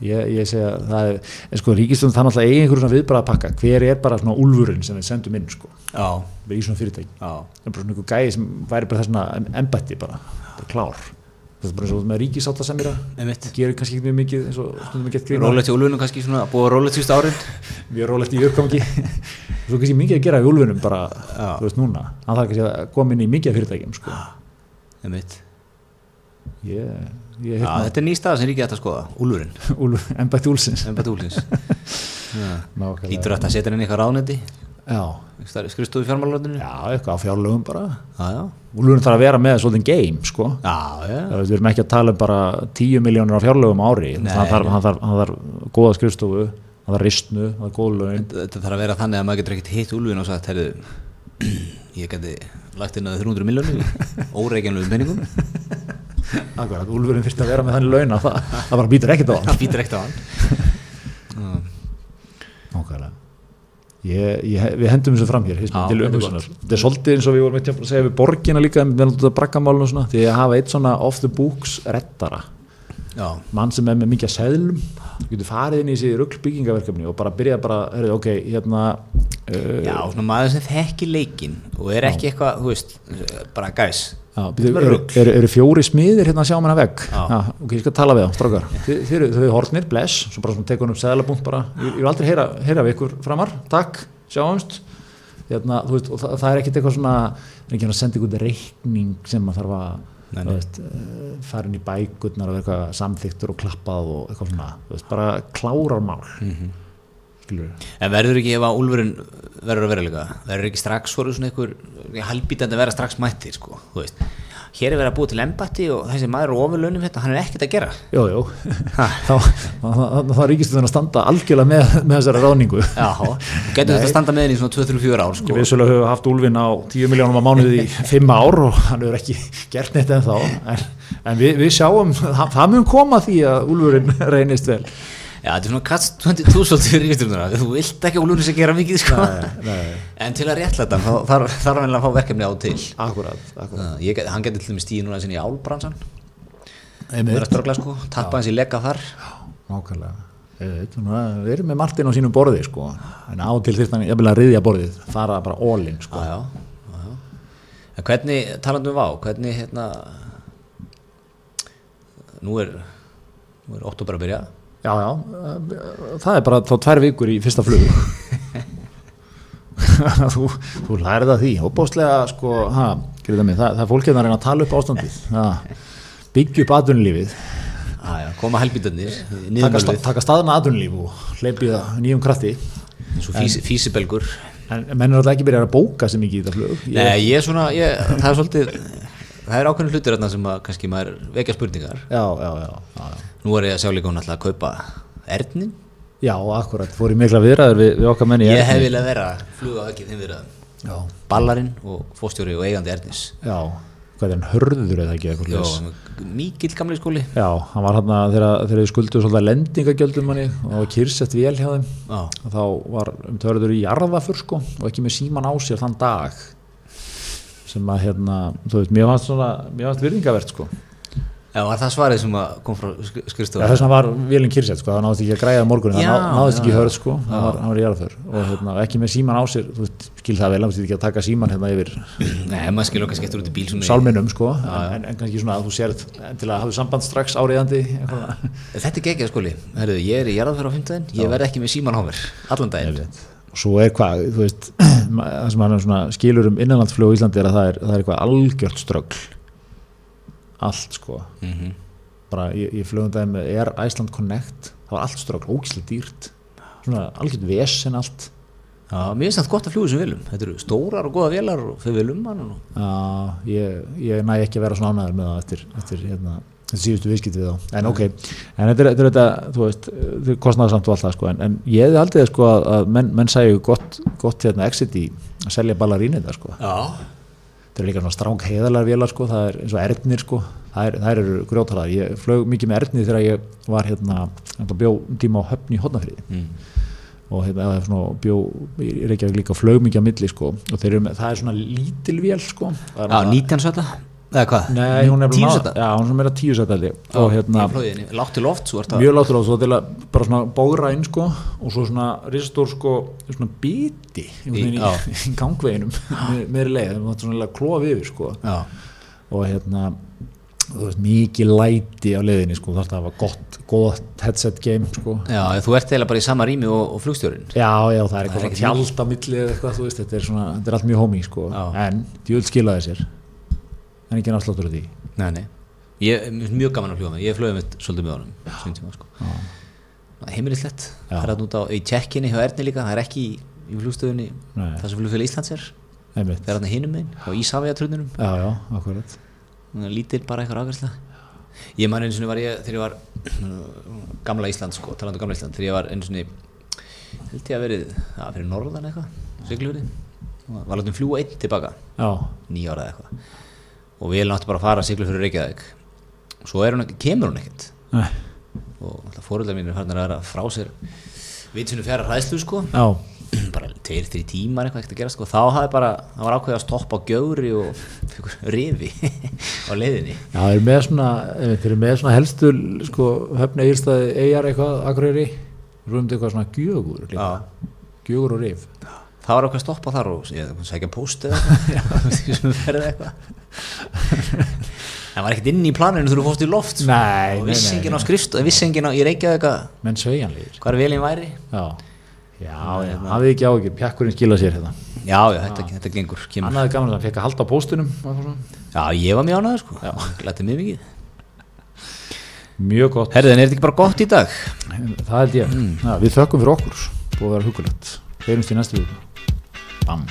Ég, ég segja það er, en sko ríkistöndum það náttúrulega eigi einhverjum svona viðbara að pakka, hver er bara svona úlfurinn sem við sendum inn sko, já, við í svona fyrirtæki. Já. Það er bara svona einhver gæði sem væri bara þessna embætti bara, bara klár það er bara eins og með ríkisáta sem er að gerir kannski ekki mjög mikið eins og stundum við gett grína Rólegt í úlfunum kannski svona, búið rólegt síst árin mjög rólegt í uppgangi. Svo kannski mikið að gera í úlfunum bara, Já. þú veist núna. Hann þarf kannski að koma inn í mikið af fyrirtækjum sko. Ég Já, þetta er ný stað sem ríkið ætti að skoða, úlfurinn. Úlf, embætti úlsins. Lítur þetta að setja í eitthvað ráðneti já, skrifstofu fjármálaröndinu já, eitthvað á fjárlögum bara. Úlfurinn þarf að vera með svolítið game sko. já, já. Það við erum ekki að tala um bara 10 miljónir á fjárlögum ári. Þarf, nei. hann, þarf, góða skrifstofu hann þarf ristnu, hann þarf góð laun. Þetta þarf að vera þannig að maður getur ekkert hitt úlfin og sagt, herru, ég geti lagt inn að 300 miljónu, óreikjanlegum penningum, Akkurat, úlfurinn fyrst að vera með þannig laun að það, það bara býtur ekkert á hann það býtur ekkert á hann. Nákvæmlega Ég, ég, við hendum þessu fram hér Já, til þetta er svolítið eins og við vorum eitthvað að segja við borgina líka með braggamálun og svona því að hafa eitt svona off the books reddara. Já, mann sem er með mikið að seðlum þú getur farið inn í þessi ruggl og bara byrja bara, heyrðu, ok, hérna uh, já, svona maður sem þekki leikinn og er ekki eitthvað, þú veist, bara gæs. Er eru, eru, eru fjóri smiðir hérna að sjá mér að vegg? Ok, ég skal tala við þá, eru, þau eru horfnir, bless, svo bara tekur hún upp seðlabunt bara, ég, vil aldrei heyra, heyra við ykkur framar, takk, sjáumst. Hérna, veist, það, það er ekkit eitthvað svona það er ekki að senda ykkur reikning sem maður þarf að fara inn í bækurnar og eitthvað samþyktur og klappað og eitthvað svona, veist, bara klárarmál mm Mhm. En verður ekki ef að úlfurinn verður að vera líka, verður ekki strax voru svona einhver halbítandi að vera strax mættir, sko. Hér er verið að búa til embatti og þessi maður er ofurlaunum þetta, hann er ekkert að gera. Jú, jú, þá, þá, þá, þá ríkist að standa algjörlega með, með þessari ráningu Já, getur þetta að standa með henni í svona 2-3-4 ár, sko. Við vissulega höfum haft úlfin á 10 miljónum á mánuði í 5 ár og hann hefur ekki gert neitt en þá en, en við, við sjáum, það, það mun koma því að úlfurinn reynist vel þetta er svona kast 22 svolítið fyrir ríkistjórnuna Þú vilt ekki Ólfur sem gera mikið sko. nei. En til að réttla þetta þá þarf hann að fá verkefni á og til akkurat, akkurat. Það- ég, Hann getur til dæmis stíð núna í álbransan að störgla sko, tappa hans í lega þar Nákvæmlega Ég Við erum með Martin á sínum borði sko. en á til þyrst hann jafnvel að riðja borðið fara bara all-in sko. En hvernig, talandu um vá, hvernig hérna Nú er Nú er oktober að byrja já, já, eh, það er bara þá tvær vikur í fyrsta flug þú, þú lærið að því óbáslega sko, ha, mig, það, það er fólkið að reyna að tala upp ástandið. Ha, byggja upp já, Koma helbítarnir taka, sta, taka staðna atvinnulíf og hleypið nýjum krafti. Fís, físibelgur en menn er alltaf ekki byrjað að bóka sem mikið í þetta flug. Ég, Nei, ég er svona, ég, það er svolítið Það er ákveðin þarna sem að kannski maður vekja spurningar. Já, já, já, já, já. Nú er ég að sjá líka hún alltaf að kaupa ernin. Já, akkurat, fór í mikla viðræður við, við okkar menni Ég hef viljað vera fluga á ekki þeim viðraðum Já, Ballarinn og fóstjóri og eigandi ernis. Já, hvað er hann hörður eða ekki leys? mikill gamli skóli. Já, hann var hann þegar, þegar þið skulduðu svolítið lendingagjöldum manni og kyrsett vel hjá þeim. Já, þá var um törður í jarðafur sko og ekki með síman á sér þann dag. Sem að hérna, þú svona mér fannst virðingavert sko Já, var það svarið sem að kom frá Já, skrifstofa? þess vegna var velin kyrsett sko, það náðist ekki að græða morgunin, Já, það ná, náðist ekki já, í hörð sko. Hann var, hann var í jarðafur og hérna, ekki með síman á sér þú veist, skil það vel, hann veist ekki að taka síman hérna yfir Nei, maður skilur okkar skiptur út í bíl í- sálminum sko, en, en kannski svona að þú sér til að hafa samband strax áriðandi eitthvað. Þetta er geggjað skóli Herðu, ég er í jarðafjör á fimmtæðin Ég verð ekki með síman á mér Allan daginn. Og svo er hvað, þú veist það sem hann skilur um innanlandsflug á Íslandi er að það er, það er eitthvað algjört ströggl allt sko. Mhm. bara ég, ég flugum daginn með Air Iceland Connect? Það var allt ströggl, ógislega dýrt. Svona algjört vesen allt. Já, mér finnst það gott að fljúa sem viljum Þetta eru stórar og góða vélar og þau viljum hann og... Já, ég, ég næ ekki að vera svona ánæður með það eftir, eftir hérna, þessi síðustu viðskipti við þá, en ok en þetta er þetta, þetta þú veist, þetta kostnæðarsamt og allt það sko, en, en ég hefði aldrei sko að, menn, menn sæju gott, gott hérna exit í að selja ballarín þetta sko, Já þetta er líka svona stráng heiðalar vélar sko, það er eins og erðnir sko. Það, er, það eru grjótarar, ég flög mikið með erðnir þegar ég var hérna, hérna bjó tíma á höfn í hotnafriði mm. og hérna svona bjó í Reykjavík líka flög mikið á milli sko. Og þeir eru það er svona lítil vél sko. Það Já, svona- 19 seta Eða hvað? Nei, hún er bara Tíu ná- seta Já, hún er meira tíu seta held ég. og hérna, Ég flóði henni Látt til loft Svo ert að mjög látur á svo til að bara svona bógra inn sko og svo svona risastór sko svona biti Í- í, í, gangveginum með, með leið, það var svona klof yfir sko. Já. Og hérna þú veist, mikið læti á leiðinni sko, þarf það að hafa gott, gott headset game sko. Já, þú ert eiginlega bara í sama rými og, og flugstjórin Já, já, það er Það er eitthvað ekkert svona tjald á milli eða eitthvað, þú veist, þetta er svona, þetta er allt mjög homey sko, Já. en djúl skilaði sér en ekki náttúrulega því? Nei, nei. Ég mjög gaman að fljúa með Ég flöði með svolítið með honum sko. Heimilislegt. Það er að út á í tjekkinni hjá Erni líka. Það er ekki í, Nei. Það sem flugfélag Íslands er. Einmitt, Það er hann hinum meginn Á Ísafjatrununum já, já, akkurat. Lítil bara eitthvað ágærsla Ég man einu sinni var ég Þegar ég var Gamla Ísland sko Talandi um gamla Ísland Þegar ég var einu sinni Held ég að verið Það fyrir norðan eitthvað Var látum fljúa einn tilbaka. Já, nýja ára eða eitthvað og við láttum bara að fara að sigla fyrir Reykjavík. Og svo er hún kemur hún ekkert. Nei, og fóröldar mín er farin að frá sér vitsinu fjara hræðslu sko. Já, bara tveir, þrjir tímar eitthvað ekkert að gera sko. Þá hafði bara, það var ákveðið að stoppa á gjögri og rifi á leiðinni. Já, þeir eru með svona þeir eru með svona helstu sko, höfni eigirstaði eigjar eitthvað, akureyri. Rúmdi eitthvað svona gjögur gjögur og rif. Það var ákveðið að stoppa þar og ég sækja post eða eitthvað það var ekkert inn í planinu þú fórst í loft sko. Nei, og nei, vissi nei, enginn á nei. skrifst og vissi enginn á, ég Reykjavík menn sveigjanlegir. hvað er velin væri. Já, já, já hafið ekki áhyggjur, pjakkurinn skila sér hérna. Já, já, þetta, þetta gengur, hann hafði gaman að hann fekk að halda á póstunum. Já, ég var mjög ánæður sko, glætti mig mikið. mjög gott, Herðin, er þetta ekki bara gott í dag? það held ég. Já, við þökkum fyrir okkur, búið að vera hugulegt heyrumst í næstu viku. Bam